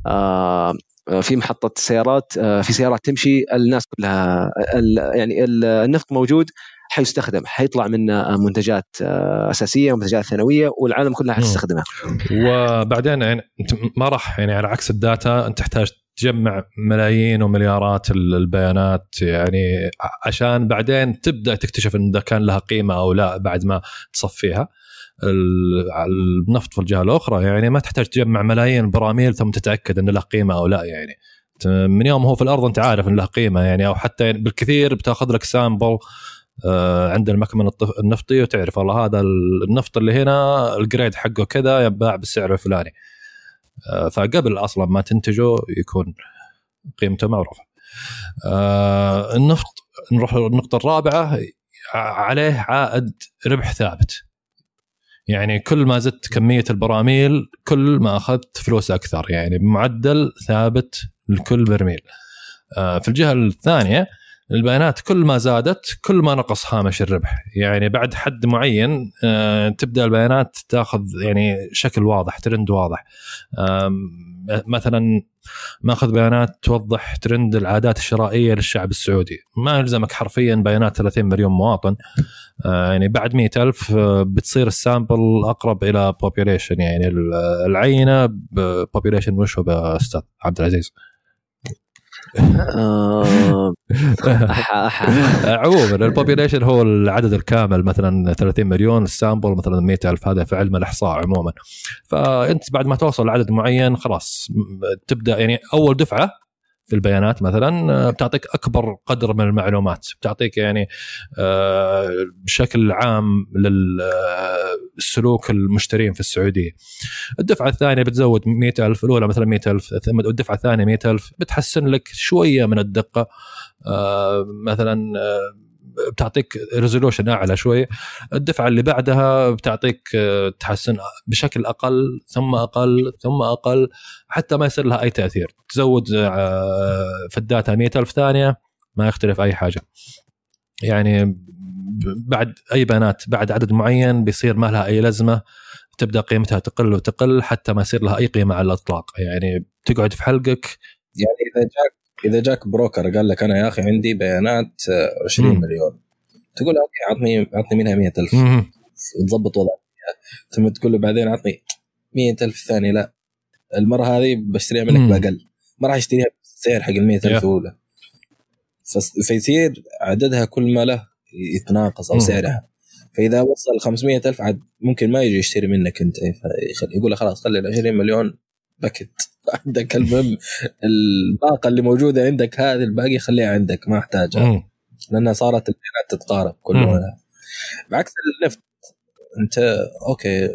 Speaker 4: آه، في محطة سيارات آه، في سيارات تمشي الناس كلها يعني ال- النفط موجود حيستخدم حيطلع منه منتجات آه، أساسية ومنتجات ثانوية والعالم كلها. حتستخدمها
Speaker 2: وبعدين يعني ما راح يعني على عكس ال data انت تحتاج تجمع ملايين ومليارات ال- البيانات يعني عشان بعدين تبدأ تكتشف إن ده كان لها قيمة أو لا بعد ما تصفيها النفط في الجهة الأخرى يعني ما تحتاج تجمع ملايين البراميل ثم تتأكد إن له قيمة أو لا يعني. من يوم هو في الأرض أنت عارف إن له قيمة يعني. أو حتى يعني بالكثير بتأخذ لك sample آه، عند المكمن النفطي وتعرف والله هذا النفط اللي هنا الجريد حقه كذا ينباع بالسعر الفلاني. آه، فقبل أصلا ما تنتجه يكون قيمته معروفة. آه، النفط نروح للنقطة الرابعة عليه عائد ربح ثابت. يعني كل ما زدت كمية البراميل كل ما أخذت فلوس أكثر يعني بمعدل ثابت لكل برميل. آه، في الجهة الثانية البيانات كل ما زادت كل ما نقص هامش الربح. يعني بعد حد معين آه، تبدأ البيانات تاخذ يعني شكل واضح ترند واضح. مثلا ماخذ بيانات توضح ترند العادات الشرائية للشعب السعودي. ما يلزمك حرفيا بيانات 30 مليون مواطن. آه، يعني بعد مئة ألف آه، بتصير ال sample أقرب إلى population يعني ال- العينة population وش هو أستاذ عبد العزيز؟ عموما ال population هو العدد الكامل مثلا 30 مليون ال sample مثلا 100 ألف. هذا في علم الإحصاء عموما. فأنت بعد ما توصل لعدد معين خلاص تبدأ يعني أول دفعة في البيانات مثلا آه، بتعطيك أكبر قدر من المعلومات. بتعطيك يعني آه، بشكل عام للسلوك المشترين في السعودية. الدفعة الثانية بتزود 100000 الأولى مثلا 100000 ثم الدفعة الثانية 100000 بتحسن لك شوية من الدقة. آه، مثلا آه، بتعطيك resolution أعلى شوي الدفعة اللي بعدها بتعطيك آه، تحسن بشكل أقل ثم أقل ثم أقل حتى ما يصير لها أي تأثير. تزود آه، في ال data 100000 ثانية ما يختلف أي حاجة. يعني بعد أي بيانات بعد عدد معين بيصير ما لها أي لازمة تبدأ قيمتها تقل وتقل حتى ما يصير لها أي قيمة على الإطلاق. يعني تقعد في حلقك.
Speaker 3: يعني إذا جاك إذا جاك broker قال لك أنا يا أخي عندي بيانات آه، 20
Speaker 2: مم.
Speaker 3: مليون تقول له okay عطني عطني منها 100000
Speaker 2: مم.
Speaker 3: وتظبط وضعك. ثم تقول له بعدين عطني 100000 ثاني لا المرة هذه بشتريها منك. بأقل ما راح يشتريها بالسعر حق ال 100000
Speaker 2: Yeah.
Speaker 3: الأولى فيصير عددها كل ما له يتناقص
Speaker 2: أو.
Speaker 3: سعرها فإذا وصل 500000 عاد ممكن ما يجي يشتري منك أنت يقول له خلاص خلي ال 20 مليون باقة عندك المهم الباقة اللي موجودة عندك هذه الباقي خليها عندك ما
Speaker 2: أحتاجها.
Speaker 3: لأنها صارت البيانات تتقارب كل
Speaker 2: مم.
Speaker 3: ما بعكس النفط أنت okay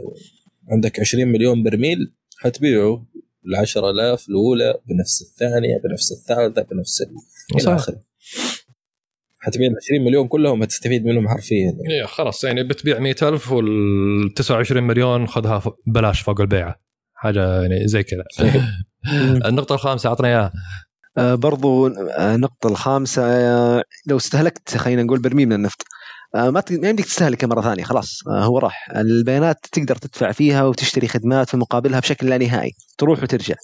Speaker 3: عندك 20 مليون برميل حتبيعه ال 10000 الأولى بنفس الثانية بنفس الثالثة بنفس ال-
Speaker 2: إلى.
Speaker 3: آخره حتبيع ال 20 مليون كلهم هتستفيد منهم حرفيا
Speaker 2: إيه خلاص يعني بتبيع 100000 وال 29 مليون خذها بلاش فوق البيعه حاجة يعني زي كذا. النقطة الخامسة أعطنا إياها.
Speaker 4: آه، برضو آه، النقطة الخامسة آه، لو استهلكت خلينا نقول برميل من النفط ما يمديك تستهلكه مرة ثانية خلاص هو راح. البيانات تقدر تدفع فيها وتشتري خدمات في مقابلها بشكل لا نهائي تروح وترجع.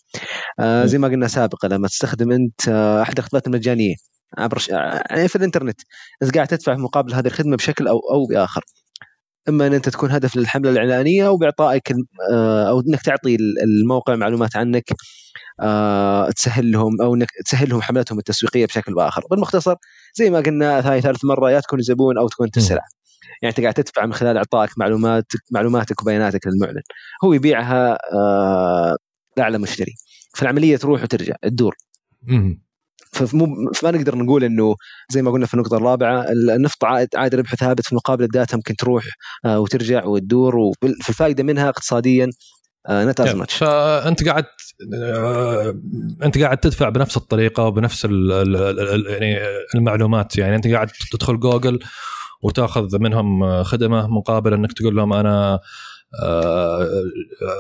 Speaker 4: زي ما قلنا سابقا لما تستخدم أنت آه، أحد الخدمات المجانية عبر ش... يعني في الإنترنت انت قاعد تدفع في مقابل هذه الخدمة بشكل أو أو بآخر. إما أن أنت تكون هدف للحملة الإعلانية أو بإعطائك آه، أو إنك تعطي الموقع معلومات عنك آه، تسهل لهم أو إنك تسهل لهم حملتهم التسويقية بشكل بآخر. بالمختصر زي ما قلنا هاي ثالث مرة يا تكون زبون أو تكون انت. السلعه يعني انت قاعد تدفع من خلال إعطائك معلوماتك معلوماتك وبياناتك للمعلن. هو يبيعها آه، لأعلى مشتري. فالعملية تروح وترجع تدور. فمو فما نقدر نقول إنه زي ما قلنا في النقطة الرابعة النفط عائد عائد ربح ثابت في مقابل ال data ممكن تروح آه، وترجع وتدور وفي الفائدة منها اقتصاديا not as much
Speaker 2: فأنت قاعد آه، أنت قاعد تدفع بنفس الطريقة وبنفس يعني المعلومات. يعني أنت قاعد تدخل جوجل وتأخذ منهم خدمة مقابل إنك تقول لهم أنا آه، آه،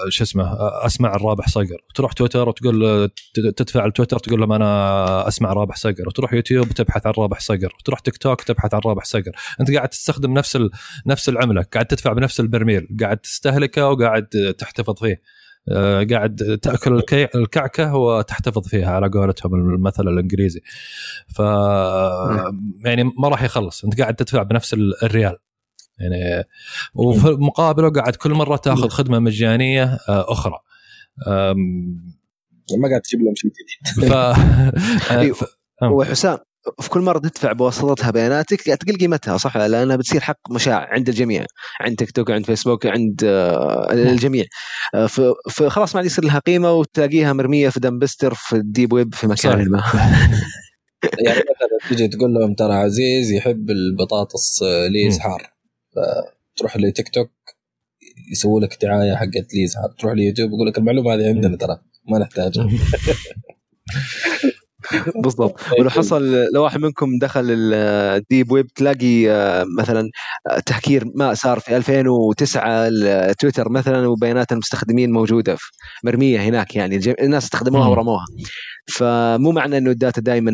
Speaker 2: شو اسمه آه، أسمع الرابح صقر. وتروح تويتر وتقول تدفع لتويتر تقول لهم أنا أسمع رابح صقر. وتروح يوتيوب وتبحث عن رابح صقر. وتروح تيك توك تبحث عن رابح صقر. أنت قاعد تستخدم نفس. نفس العملة. قاعد تدفع بنفس البرميل. قاعد تستهلكه وقاعد تحتفظ فيه. آه، قاعد تأكل الكي... الكعكة وتحتفظ فيها على قولتهم المثل الإنجليزي. ف يعني ما راح يخلص. أنت قاعد تدفع بنفس ال- الريال. يعني وفي مقابله قاعد كل مرة تاخذ خدمة مجانية آه، أخرى. أم،
Speaker 3: ما قاعد تجيب لهم شيء جديد.
Speaker 2: ف... آه، ف... آه.
Speaker 4: وحسام في كل مرة تدفع بواسطتها بياناتك قاعد تقل قيمتها صح؟ لأنها بتصير حق مشاع عند الجميع عند تيك توك عند فيسبوك عند الجميع. فخلاص ما عاد يصير لها قيمة وتلاقيها مرمية في dumpster في ال deep web
Speaker 2: في.
Speaker 4: مكان ما.
Speaker 3: يعني مثلا تيجي تقول لهم ترى عزيز يحب البطاطس ليز. حار فتروح لتيك توك يسووا لك دعاية حقت ليز حار تروح ليوتيوب يقول لك المعلومة هذه عندنا ترى ما نحتاجها.
Speaker 4: بالضبط. ولو حصل لو واحد منكم دخل ال deep web تلاقي آه، مثلا آه، تهكير ما صار في 2009 تويتر مثلا وبيانات المستخدمين موجودة في- مرمية هناك يعني الناس استخدموها. ورموها. فمو معنى إنه الداتا دائما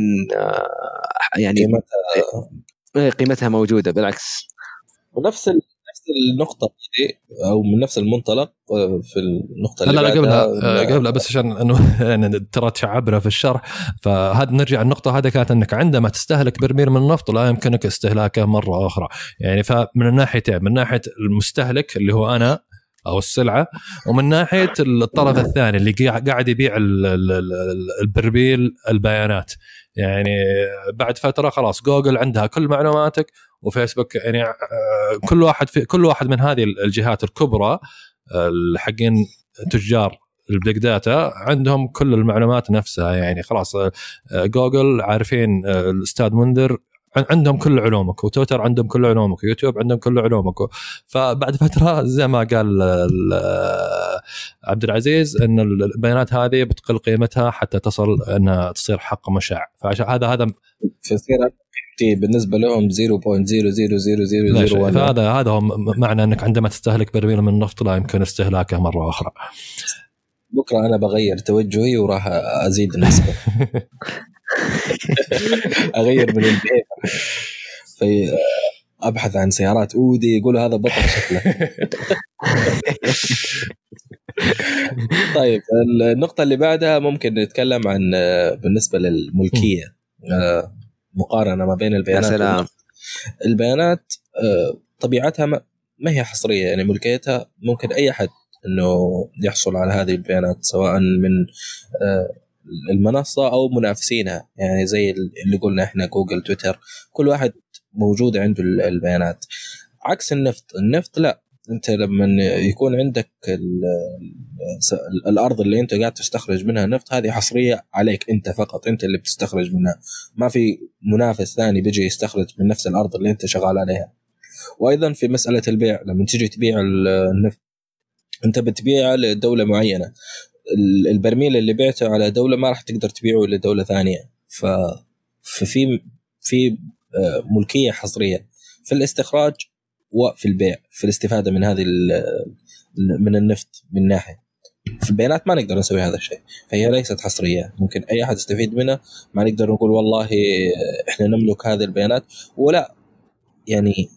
Speaker 4: يعني
Speaker 3: قيمتها
Speaker 4: إيه، قيمتها موجودة بالعكس.
Speaker 3: ونفس. نفس النقطة دي أو من نفس المنطلق آه، في النقطة
Speaker 2: لا
Speaker 3: اللي
Speaker 2: لا
Speaker 3: بعدها
Speaker 2: قبلها آه،
Speaker 3: إن-
Speaker 2: قبلها بس عشان إنه يعني ترى تشعبنا في الشرح فهذا نرجع النقطة هذه كانت إنك عندما تستهلك برميل من النفط لا يمكنك استهلاكه مرة أخرى يعني فمن الناحيتين من ناحية المستهلك اللي هو أنا أو السلعة ومن ناحية الطرف الثاني اللي قاع- قاعد يبيع ال- ال- ال- البرميل البيانات يعني بعد فترة خلاص جوجل عندها كل معلوماتك وفيسبوك يعني آه، كل واحد في كل واحد من هذه الجهات الكبرى آه، الحقين تجار ال big data عندهم كل المعلومات نفسها يعني. خلاص آه، جوجل عارفين الأستاذ منذر عن- عندهم كل علومك وتويتر عندهم كل علومك ويوتيوب عندهم كل علومك. فبعد فترة زي ما قال ال- عبد العزيز إن البيانات هذه بتقل قيمتها حتى تصل إنها تصير حق مشاع. فعشان هذا هذا
Speaker 3: قيمتي بالنسبة لهم 0.0000001
Speaker 2: فهذا هذا هو معنى إنك عندما تستهلك برميل من النفط لا يمكن استهلاكه مرة أخرى.
Speaker 3: بكرة أنا بغير توجهي وراح أزيد النسبة. أغير من البيع في أبحث عن سيارات. اودي يقولوا هذا بطل شكله. طيب النقطة اللي بعدها ممكن نتكلم عن بالنسبة للملكية. مقارنة ما بين
Speaker 4: يا
Speaker 3: البيانات
Speaker 4: سلام.
Speaker 3: البيانات آه، طبيعتها ما هي حصرية. يعني ملكيتها ممكن أي أحد إنه يحصل على هذه البيانات سواء من آه، المنصة أو منافسينها. يعني زي اللي قلنا إحنا جوجل تويتر كل واحد موجود عنده ال- البيانات. عكس النفط. النفط لا. انت لما يكون عندك ال- ال- الأرض اللي انت قاعد تستخرج منها نفط هذه حصرية عليك انت فقط انت اللي بتستخرج منها. ما في منافس ثاني بيجي يستخرج من نفس الأرض اللي انت شغال عليها. وأيضا في مسألة البيع لما تيجي تبيع ال- النفط انت بتبيعه لدولة معينة. ال- البرميل اللي بعته على دولة ما راح تقدر تبيعه لدولة ثانية. ف ففي في آه، ملكية حصرية. في الاستخراج وفي البيع في الاستفادة من هذه من النفط من ناحية. في البيانات ما نقدر نسوي هذا الشيء فهي ليست حصرية. ممكن أي أحد يستفيد منها ما نقدر نقول والله إحنا نملك هذه البيانات. ولا يعني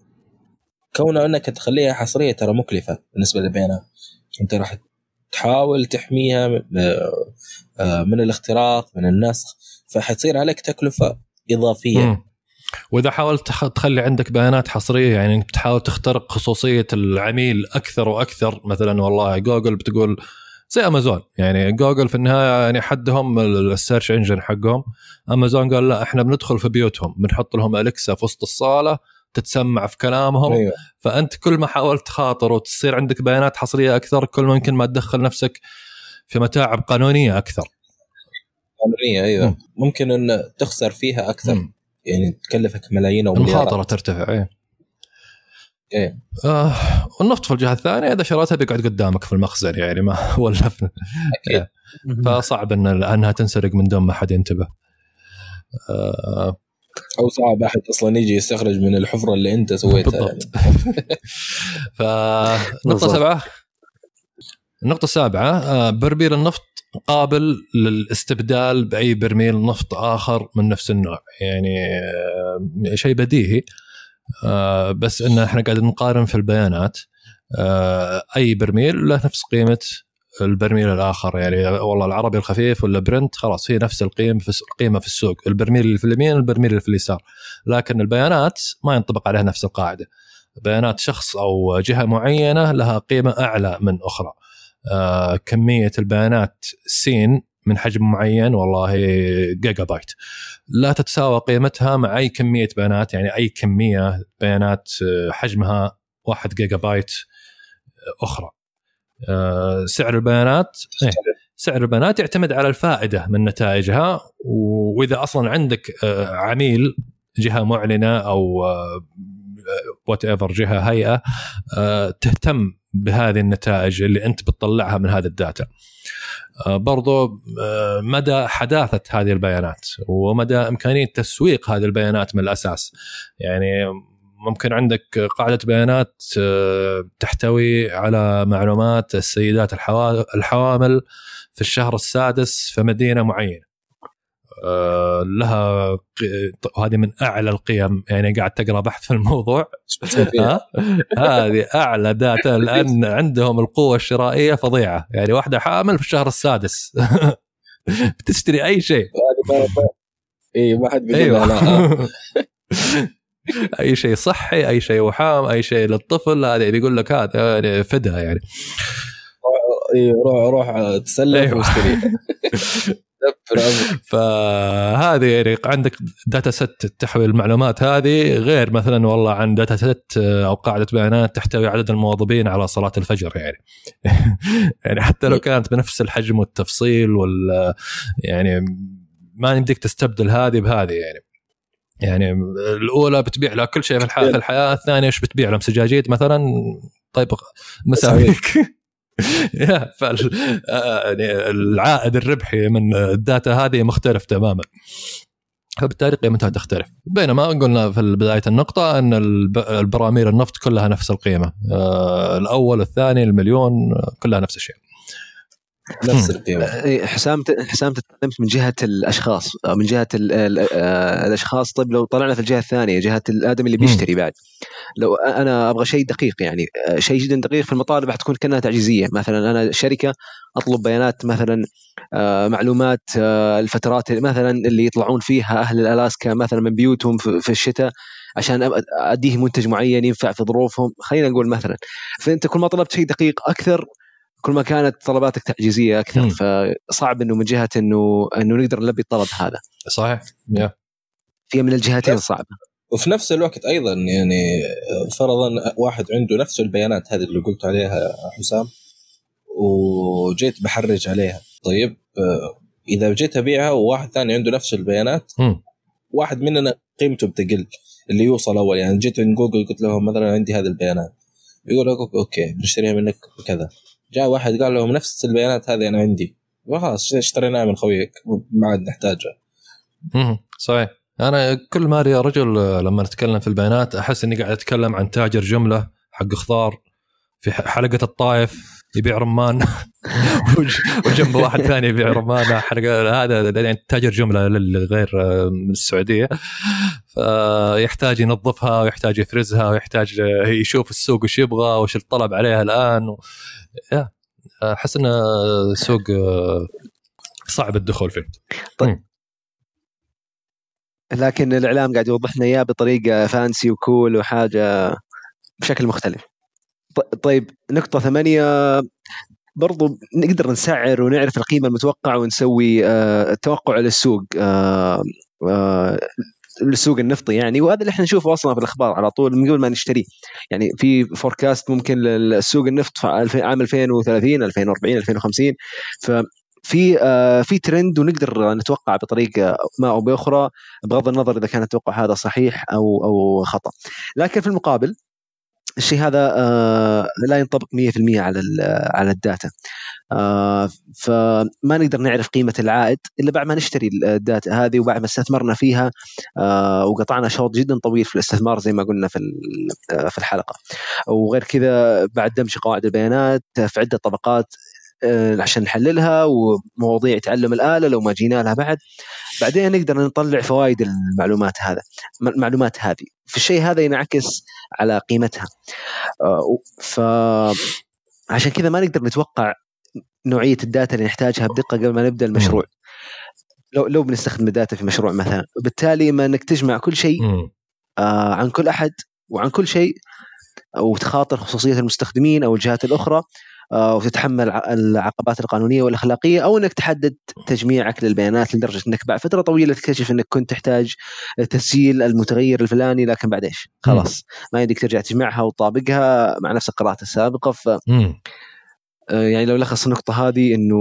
Speaker 3: كونه أنك تخليها حصرية ترى مكلفة بالنسبة للبيانات. أنت راح تحاول تحميها آه، آه، من الاختراق من النسخ فحتصير عليك تكلفة إضافية.
Speaker 2: مم. وإذا حاولت تخ- تخلي عندك بيانات حصرية يعني إنك بتحاول تخترق خصوصية العميل أكثر وأكثر مثلا والله جوجل بتقول زي أمازون يعني جوجل في النهاية يعني حدهم ال search engine حقهم. أمازون قال لا إحنا بندخل في بيوتهم بنحط لهم أليكسا في وسط الصالة تتسمع في كلامهم.
Speaker 3: أيوه.
Speaker 2: فأنت كل ما حاولت تخاطر وتصير عندك بيانات حصرية أكثر كل ما يمكن ما تدخل نفسك في متاعب قانونية أكثر.
Speaker 3: قانونية أيوه.
Speaker 2: مم.
Speaker 3: ممكن إن تخسر فيها أكثر.
Speaker 2: مم.
Speaker 3: يعني تكلفك ملايين
Speaker 2: أو
Speaker 3: المخاطرة
Speaker 2: ترتفع إيه.
Speaker 3: إيه.
Speaker 2: آه والنفط في الجهة الثانية إذا شريتها بيقعد قدامك في المخزن يعني ما ولا في
Speaker 3: أكيد
Speaker 2: فصعب إن أنها تنسرق من دون ما حد ينتبه. آه
Speaker 3: أو صعب أحد أصلا يجي يستخرج من الحفرة اللي أنت سويتها يعني.
Speaker 2: بالضبط فنقطه
Speaker 4: بالضبط.
Speaker 2: سبعة. النقطة السابعة آه، برميل النفط قابل للاستبدال بأي برميل نفط آخر من نفس النوع. يعني آه، شيء بديهي آه، بس إن إحنا قاعدين نقارن في البيانات أي برميل له نفس قيمة البرميل الآخر. يعني والله العربي الخفيف ولا برنت خلاص هي نفس القيمة في القيمة في السوق. البرميل اللي في اليمين البرميل اللي في اليسار. لكن البيانات ما ينطبق عليها نفس القاعدة. بيانات شخص أو جهة معينة لها قيمة أعلى من أخرى. آه، كمية البيانات سين من حجم معين والله جيجا بايت لا تتساوى قيمتها مع أي كمية بيانات يعني أي كمية بيانات آه، حجمها 1 جيجا بايت آه، أخرى. آه، سعر البيانات إيه سعر. البيانات يعتمد على الفائدة من نتائجها وإذا أصلا عندك آه، عميل جهة معلنة أو whatever جهة هيئة آه، تهتم بهذه النتائج اللي انت بتطلعها من هذا ال data. آه، برضو آه، مدى حداثة هذه البيانات ومدى إمكانية تسويق هذه البيانات من الأساس. يعني ممكن عندك قاعدة بيانات آه، تحتوي على معلومات السيدات الحوا- الحوامل في الشهر السادس في مدينة معينة. آه، لها ق- وهذه من أعلى القيم. يعني قاعد تقرأ بحث في الموضوع. هذه أعلى داتا لأن عندهم القوة الشرائية فظيعة. يعني واحدة حامل في الشهر السادس. بتشتري أي شيء.
Speaker 3: ما- ما- اي ما حد
Speaker 2: أيوه.
Speaker 3: لها
Speaker 2: أي شيء صحي أي شيء وحام أي شيء للطفل. هذا بيقول لك هذا يعني فدها يعني.
Speaker 3: روح روح تسلف
Speaker 2: أيوة.
Speaker 3: واشتري.
Speaker 2: فهذه يعني عندك data set تحوي المعلومات هذه غير مثلا والله عن data set أو قاعدة بيانات تحتوي عدد الموظفين على صلاة الفجر يعني. يعني حتى لو كانت بنفس الحجم والتفصيل وال يعني ما يمديك تستبدل هذه بهذه يعني. يعني الأولى بتبيع لها كل شيء في الحياة في الحياة الثانية إيش بتبيع؟ لهم سجاجيد مثلا؟ طيب مساويك. فال آه، يعني العائد الربحي من الداتا هذه مختلف تماما. فبالتالي قيمتها تختلف. بينما قلنا في بداية النقطة إن الب- البراميل النفط كلها نفس القيمة. آه، الأول الثاني المليون آه، كلها نفس الشيء.
Speaker 3: نفس القيمة.
Speaker 4: إيه، حسام حسام تكلمت من جهة الأشخاص من جهة ال ال آه، الأشخاص. طيب لو طلعنا في الجهة الثانية جهة الآدمي اللي. بيشتري بعد. لو أنا أبغى شيء دقيق يعني آه، شيء جدا دقيق في المطالب حتكون كأنها تعجيزية. مثلا أنا شركة أطلب بيانات مثلا آه، معلومات الفترات مثلا اللي يطلعون فيها أهل الألاسكا مثلا من بيوتهم في في الشتاء عشان اديه منتج معين ينفع في ظروفهم. خلينا نقول مثلا فأنت كل ما طلبت شيء دقيق أكثر كل ما كانت طلباتك تعجيزية أكثر
Speaker 2: مم.
Speaker 4: فصعب إنه من جهة إنه إنه نقدر نلبي الطلب هذا.
Speaker 2: صحيح يا.
Speaker 4: هي من الجهتين صعبة.
Speaker 3: وفي نفس الوقت أيضا يعني فرضا واحد عنده نفس البيانات هذه اللي قلت عليها حسام وجيت بحرج عليها. طيب إذا جيت أبيعها وواحد ثاني عنده نفس البيانات
Speaker 2: مم.
Speaker 3: واحد مننا قيمته بتقل اللي يوصل أول. يعني جيت عند جوجل قلت لهم مثلا عندي هذه البيانات. يقول لك okay بنشتريها منك بكذا جاء واحد قال لهم نفس البيانات هذه أنا عندي. وخلاص اشتريناها من خويك. ما عاد نحتاجها.
Speaker 2: مم. صحيح. أنا كل ما يا رجل لما نتكلم في البيانات أحس إني قاعد أتكلم عن تاجر جملة حق خضار في حلقة الطايف يبيع رمان. وج- وجنبه واحد ثاني يبيع حلقة هذا يعني تاجر جملة للغير آه، من السعودية. فيحتاج ينظفها ويحتاج يفرزها ويحتاج آه، يشوف السوق وش يبغى وش الطلب عليها الآن. و... أحس انه سوق آه، صعب الدخول فيه.
Speaker 4: لكن الإعلام قاعد يوضح لنا إياه بطريقة فانسي وكول وحاجة بشكل مختلف. طيب نقطة ثمانية. برضو نقدر نسعر ونعرف القيمة المتوقعة ونسوي آه، توقع للسوق آه، آه، للسوق النفطي يعني. وهذا اللي إحنا نشوفه أصلا في الأخبار على طول من قبل ما نشتريه يعني في forecast ممكن للسوق النفط في عام 2030 2040 2050 ففي آه، في ترند ونقدر نتوقع بطريقة ما أو بأخرى بغض النظر إذا كان التوقع هذا صحيح أو أو خطأ. لكن في المقابل الشيء هذا آه، لا ينطبق 100% على ال- على ال data. آه، فما نقدر نعرف قيمة العائد إلا بعد ما نشتري ال data هذه وبعد ما استثمرنا فيها آه، وقطعنا شوط جدا طويل في الاستثمار زي ما قلنا في آه، في الحلقة. وغير كذا بعد دمج قواعد البيانات في عدة طبقات آه، عشان نحللها ومواضيع تعلم الآلة لو ما جينا لها بعد. بعدين نقدر نطلع فوائد المعلومات هذا المعلومات هذه. في الشيء هذا ينعكس على قيمتها. آه، ف عشان كذا ما نقدر نتوقع نوعية الداتا اللي نحتاجها بدقة قبل ما نبدأ المشروع. لو لو بنستخدم الداتا في مشروع مثلا. بالتالي ما إنك تجمع كل شيء. آه، عن كل أحد وعن كل شيء وتخاطر خصوصية المستخدمين أو الجهات الأخرى آه، وتتحمل ع- العقبات القانونية والأخلاقية أو إنك تحدد تجميعك للبيانات لدرجة إنك بعد فترة طويلة تكتشف إنك كنت تحتاج تسجيل المتغير الفلاني لكن بعد إيش؟ خلاص ما يديك ترجع تجمعها وتطابقها مع نفس القراءات السابقة ف. آه، يعني لو لخص النقطة هذه إنه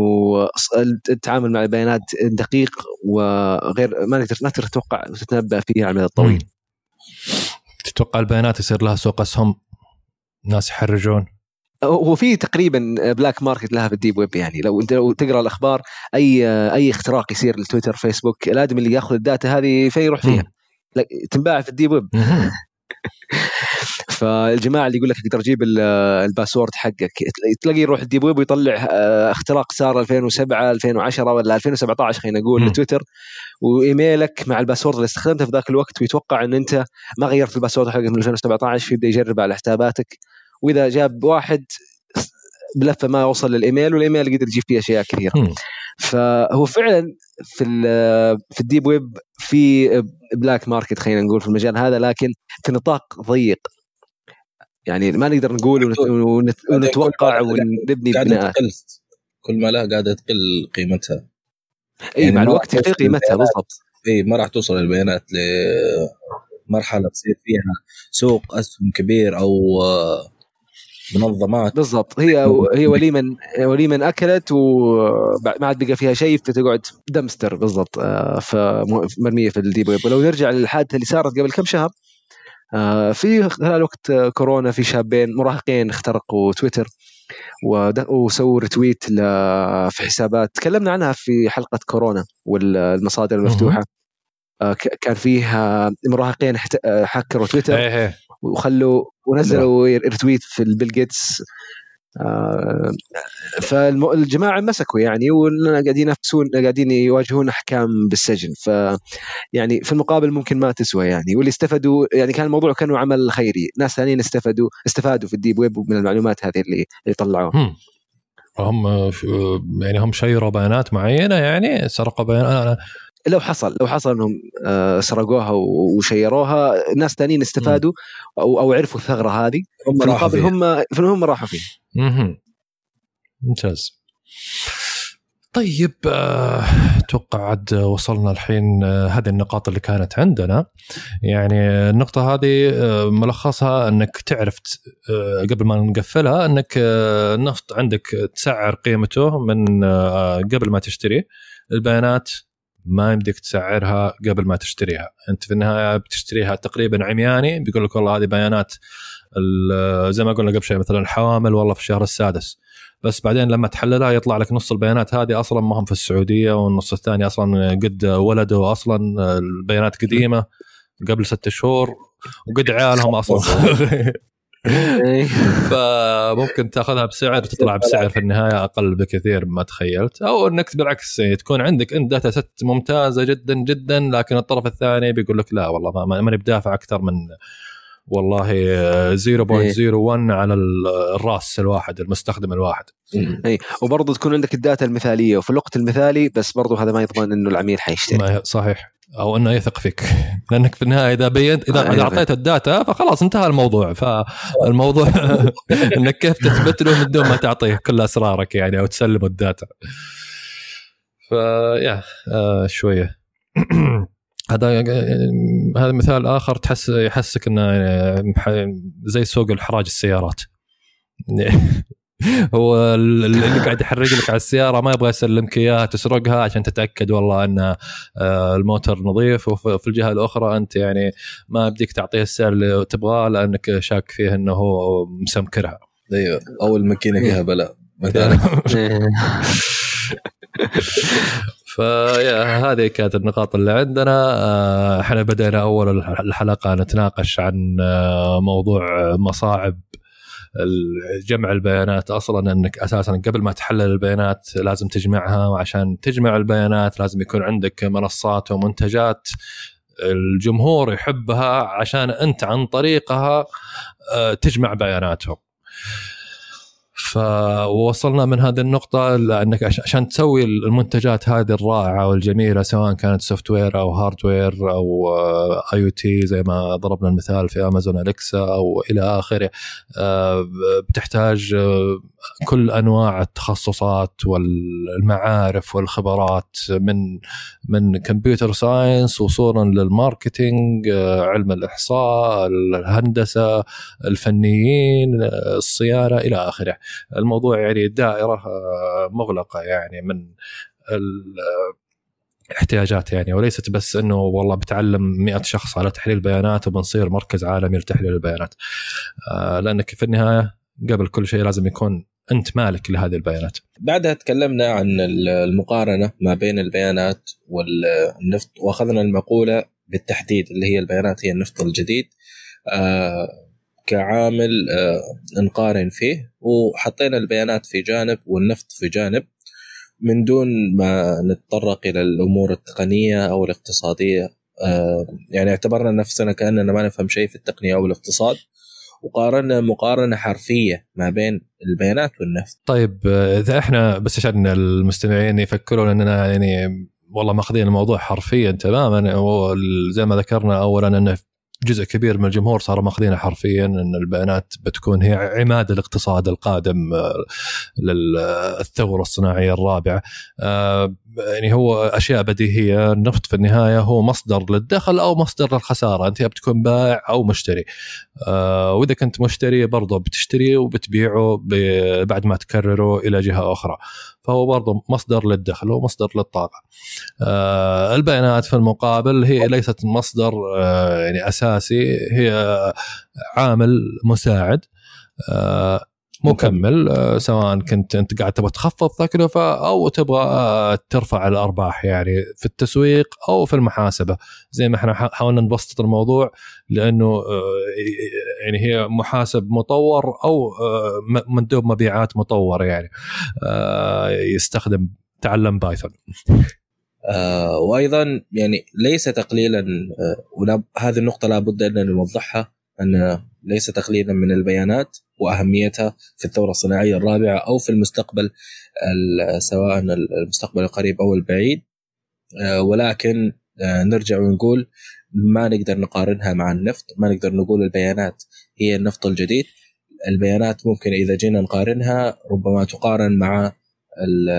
Speaker 4: التعامل مع البيانات دقيق وغير ما نقدر ما تقدر تتوقع وتتنبأ فيها على المدى الطويل.
Speaker 2: تتوقع البيانات يصير لها سوق أسهم ناس يحرجون
Speaker 4: هو في تقريبا black market لها في ال deep web يعني. لو أنت لو تقرأ الأخبار أي أي اختراق يصير لتويتر فيسبوك الآدمي اللي يأخذ ال data هذه في يروح فيها. تنباع في ال deep
Speaker 2: web.
Speaker 4: فالجماعة اللي يقول لك تقدر تجيب ال- ال password حقك تلاقيه يروح ال deep web ويطلع آه، اختراق صار 2007 2010 ولا 2017 خلينا نقول. لتويتر. وإيميلك مع ال password اللي استخدمته في ذاك الوقت ويتوقع إن أنت ما غيرت ال password حقك من 2017 فيبدا يجرب على حساباتك. وإذا جاب واحد بلفه ما وصل لل email وال email قدر يجيب فيه أشياء
Speaker 2: كثيرة.
Speaker 4: فهو فعلا في ال- في ال deep web في black market خلينا نقول في المجال هذا لكن في نطاق ضيق. يعني ما نقدر نقول ونت- ونت- ونتوقع ونبني
Speaker 3: قاعدة
Speaker 4: بيانات
Speaker 3: تقل كل ما لا قاعدة تقل قيمتها.
Speaker 4: اي
Speaker 3: يعني
Speaker 4: مع الوقت
Speaker 3: توصل
Speaker 4: قيمتها. بالضبط.
Speaker 3: اي ما راح توصل البيانات لمرحلة تصير فيها سوق أسهم كبير أو آه، منظمات.
Speaker 4: بالضبط. هي هي وليما وليما أكلت وما عاد بقى فيها شيء فتقعد dumpster. بالضبط. آه، فمرميه في ال deep web. ولو نرجع للحادثة اللي صارت قبل كم شهر آه، في خلال وقت كورونا في شابين مراهقين اخترقوا تويتر وسووا retweet في حسابات. تكلمنا عنها في حلقة كورونا والمصادر المفتوحة. آه، كان فيه آه، مراهقين هكروا تويتر
Speaker 2: إيه إيه.
Speaker 4: وخلوا ونزلوا retweet في البيل جيتس آه، فالجماعه مسكوا يعني وقاعدين ينافسون قاعدين يواجهون أحكام بالسجن. ف يعني في المقابل ممكن ما تسوى يعني. واللي استفادوا يعني كان الموضوع كانوا عمل خيري. ناس ثانيين استفادوا استفادوا في الديب ويب من المعلومات هذه اللي اللي طلعوها.
Speaker 2: هم. هم يعني هم شيروا بيانات معينة يعني سرقوا بيانات.
Speaker 4: لو حصل لو حصل إنهم آه، سرقوها وشيروها ناس ثانيين استفادوا أو أو عرفوا الثغرة هذه
Speaker 3: هم راحوا فيها.
Speaker 4: هم هم راحوا فيها.
Speaker 2: ممتاز. طيب آه، أتوقع عاد وصلنا الحين آه، هذه النقاط اللي كانت عندنا. يعني النقطة هذه ملخصها إنك تعرف قبل ما نقفلها إنك النفط عندك تسعر قيمته من قبل ما تشتري البيانات. ما يمديك تسعرها قبل ما تشتريها. أنت في النهاية بتشتريها تقريبا عمياني بيقول لك والله هذه بيانات زي ما قلنا قبل شوي مثلا الحوامل والله في الشهر السادس. بس بعدين لما تحللها يطلع لك نص البيانات هذه أصلا ما هم في السعودية والنص الثاني أصلا قد ولدوا أصلا البيانات قديمة قبل ست شهور وقد عيالهم
Speaker 4: أصلا.
Speaker 2: فممكن تاخذها بسعر تطلع بسعر في النهاية أقل بكثير مما تخيلت. أو إنك بالعكس يعني تكون عندك انت داتا ست ممتازة جدا جدا لكن الطرف الثاني بيقول لك لا والله ما- ما- ماني بدافع أكثر من والله 0.01 على ال- الراس الواحد المستخدم الواحد.
Speaker 4: اي وبرضه تكون عندك ال data المثالية وفي الوقت المثالي بس برضه هذا ما يضمن إنه العميل حيشتري.
Speaker 2: صحيح. أو إنه يثق فيك. لأنك في النهاية إذا بينت إذا
Speaker 4: آه،
Speaker 2: اذا
Speaker 4: أيوة.
Speaker 2: اعطيت ال data فخلاص انتهى الموضوع. فالموضوع إنك كيف تثبت له من دون ما تعطيه كل أسرارك يعني أو تسلمه ال data. فيا آه شوية. هذا هذا مثال آخر تحس يحسك إنه ح- زي سوق الحراج السيارات. هو اللي قاعد يحرق لك على السيارة ما يبغى يسلمك إياها تسرقها عشان تتأكد والله إن آه، الموتر نظيف. وفي الجهة الأخرى أنت يعني ما بديك تعطيه السعر اللي تبغاه لأنك شاك فيه إنه هو مسمكرها.
Speaker 3: أيوه. أو الماكينة فيها بلاء مثلا.
Speaker 4: إيه.
Speaker 2: فيا هذه كانت النقاط اللي عندنا. آه، إحنا بدينا أول الح- الحلقة نتناقش عن آه، موضوع مصاعب جمع البيانات أصلا إنك أساسا قبل ما تحلل البيانات لازم تجمعها وعشان تجمع البيانات لازم يكون عندك منصات ومنتجات الجمهور يحبها عشان أنت عن طريقها آه، تجمع بياناتهم. فوصلنا من هذه النقطة لأنك عش- عشان تسوي المنتجات هذه الرائعة والجميلة سواء كانت software أو hardware أو IoT زي ما ضربنا المثال في امازون اليكسا أو إلى آخره آه، بتحتاج آه، كل أنواع التخصصات والمعارف والخبرات من من computer science وصولا لل marketing آه، علم الإحصاء الهندسة الفنيين الصيانة إلى آخره. الموضوع يعني دائرة آه، مغلقة يعني من ال- احتياجات يعني. وليست بس إنه والله بتعلم 100 شخص على تحليل بيانات وبنصير مركز عالمي لتحليل البيانات. آه لأنك في النهاية قبل كل شيء لازم يكون أنت مالك لهذه البيانات.
Speaker 3: بعدها تكلمنا عن المقارنة ما بين البيانات والنفط وأخذنا المقولة بالتحديد اللي هي البيانات هي النفط الجديد. آه كعامل آه نقارن فيه. وحطينا البيانات في جانب والنفط في جانب من دون ما نتطرق إلى الأمور التقنية أو الاقتصادية. آه يعني اعتبرنا نفسنا كأننا ما نفهم شيء في التقنية أو الاقتصاد وقارنا مقارنة حرفية ما بين البيانات والنفط.
Speaker 2: طيب آه، إذا إحنا بس عشان المستمعين يفكرون إننا يعني والله ماخذين الموضوع حرفيا تماما وزي ما ذكرنا اولا إنه جزء كبير من الجمهور صاروا ماخذينها حرفيا إن البيانات بتكون هي عماد الاقتصاد القادم آه، للثورة الصناعية الرابعة. آه، يعني هو أشياء بديهية النفط في النهاية هو مصدر للدخل أو مصدر للخسارة. أنت بتكون بائع أو مشتري. آه، وإذا كنت مشتري برضه بتشتري وبتبيعه بعد ما تكرره إلى جهة أخرى. فهو برضه مصدر للدخل ومصدر للطاقة. آه، البيانات في المقابل هي ليست مصدر آه، يعني أساسي هي عامل مساعد. مكمل. آه، سواء كنت أنت قاعد تبغى تخفض تكلفه أو تبغى آه، ترفع الأرباح يعني في التسويق أو في المحاسبة. زي ما إحنا حاولنا نبسط الموضوع لأنه آه، يعني هي محاسب مطور أو مندوب مبيعات مطور يعني يستخدم تعلم بايثون.
Speaker 3: آه وأيضا يعني ليس تقليلا آه النقطة لابد أن نوضحها أن ليس تقليلا من البيانات وأهميتها في الثورة الصناعية الرابعة أو في المستقبل ال- سواء المستقبل القريب أو البعيد. آه ولكن آه نرجع ونقول ما نقدر نقارنها مع النفط ما نقدر نقول البيانات هي النفط الجديد. البيانات ممكن إذا جينا نقارنها ربما تقارن مع ال-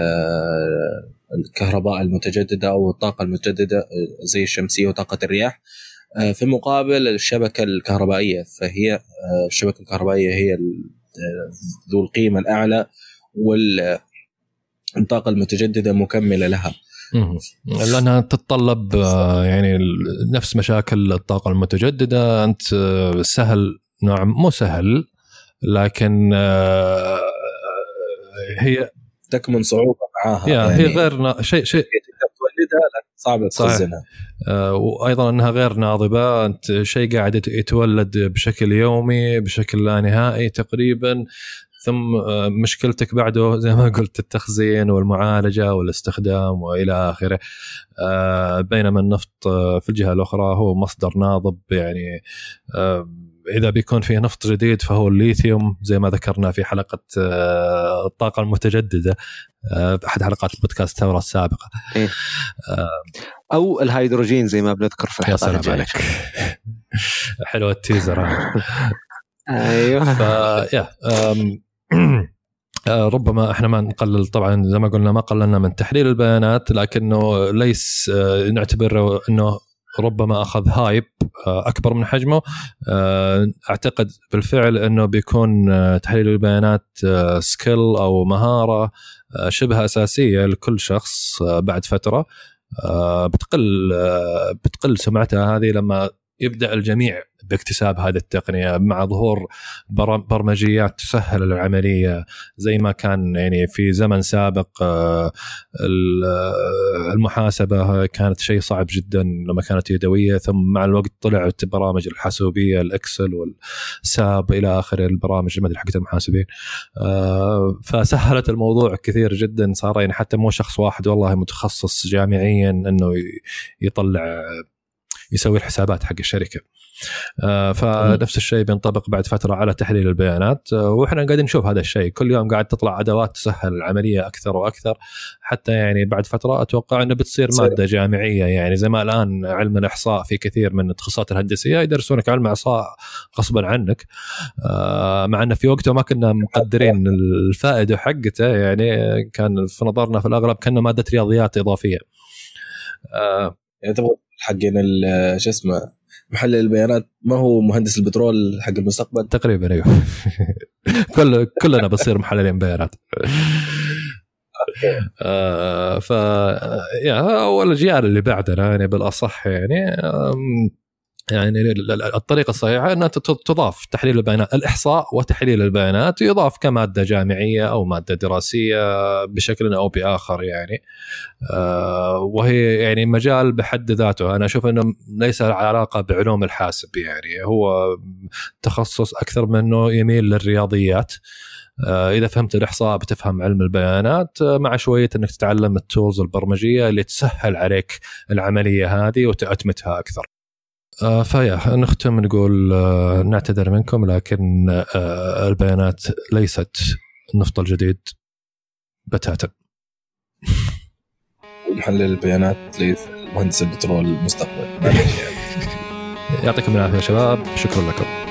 Speaker 3: الكهرباء المتجددة أو الطاقة المتجددة زي الشمسية وطاقة الرياح. آه، في مقابل الشبكة الكهربائية فهي آه، الشبكة الكهربائية هي آه، ذو القيمة الأعلى والطاقه المتجدده مكمله لها.
Speaker 2: لأنها تتطلب آه، يعني نفس مشاكل الطاقة المتجددة. أنت آه، سهل نوع مو سهل لكن آه، هي
Speaker 3: تكمن صعوبة معاها. يعني
Speaker 2: هي غير شيء شيء
Speaker 3: لكن صعب. تخزنها.
Speaker 2: آه، وأيضا إنها غير ناضبة. أنت شيء قاعد يت- يتولد بشكل يومي بشكل لا نهائي تقريبا. ثم آه، مشكلتك بعده زي ما قلت التخزين والمعالجة والاستخدام وإلى آخره. آه، بينما النفط آه، في الجهة الأخرى هو مصدر ناضب يعني إذا بيكون فيه نفط جديد فهو الليثيوم زي ما ذكرنا في حلقة آه، الطاقة المتجددة آه، أحد حلقات بودكاست الثوره السابقة.
Speaker 4: أو الهيدروجين زي ما بنذكر في
Speaker 2: يا
Speaker 4: الحلقات
Speaker 2: سلام عليك. حلو التيزر
Speaker 4: أيوه.
Speaker 2: ف يا آه، ربما إحنا ما نقلل طبعا زي ما قلنا ما قللنا من تحليل البيانات لكنه ليس آه، نعتبر إنه ربما أخذ hype آه، أكبر من حجمه. آه، أعتقد بالفعل إنه بيكون آه، تحليل البيانات skill أو مهارة شبه أساسية لكل شخص بعد فترة. بتقل بتقل سمعتها هذه لما يبدأ الجميع باكتساب هذه التقنية مع ظهور بر- برمجيات تسهل العملية زي ما كان يعني في زمن سابق آه، آه، المحاسبة كانت شيء صعب جدا لما كانت يدوية ثم مع الوقت طلعت برامج الحاسوبية الإكسل والساب إلى اخره البرامج ما أدري حقت المحاسبين. آه، فسهلت الموضوع كثير جدا صار يعني حتى مو شخص واحد والله متخصص جامعيا إنه يطلع يسوي الحسابات حق الشركة. آه، فنفس الشيء بينطبق بعد فترة على تحليل البيانات. آه، وإحنا قاعدين نشوف هذا الشيء. كل يوم قاعد تطلع أدوات تسهل العملية أكثر وأكثر. حتى يعني بعد فترة أتوقع إنه بتصير
Speaker 3: تصير.
Speaker 2: مادة جامعية. يعني زي ما الآن علم الإحصاء في كثير من التخصصات الهندسية يدرسونك علم احصاء غصبا عنك. آه، مع إنه في وقته ما كنا مقدرين الفائدة حقته. يعني كان في نظرنا في الأغلب كأنه مادة رياضيات إضافية.
Speaker 3: يعني تبغى حقين ال- شو اسمه محلل البيانات. ما هو مهندس البترول حق المستقبل؟
Speaker 2: تقريبا أيوه. كل كلنا بصير محللين بيانات. آه ف يا هو الاجيال اللي بعدنا يعني بالأصح يعني يعني ال- ال- الطريقة الصحيحة أنها تضاف تحليل البيانات الإحصاء وتحليل البيانات يضاف كمادة جامعية أو مادة دراسية بشكل أو بآخر يعني. آه، وهي يعني مجال بحد ذاته. أنا أشوف إنه ليس علاقة بعلوم الحاسب يعني. هو تخصص أكثر منه يميل للرياضيات. آه، إذا فهمت الإحصاء بتفهم علم البيانات. آه، مع شوية إنك تتعلم التولز البرمجية اللي تسهل عليك العملية هذه وتأتمتها أكثر. فيا نختم نقول آه، نعتذر منكم لكن آه، البيانات ليست النفط الجديد بتاتا.
Speaker 3: محلل البيانات ليس مهندس البترول المستقبل.
Speaker 2: يعطيكم العافية يا شباب. شكرا لكم.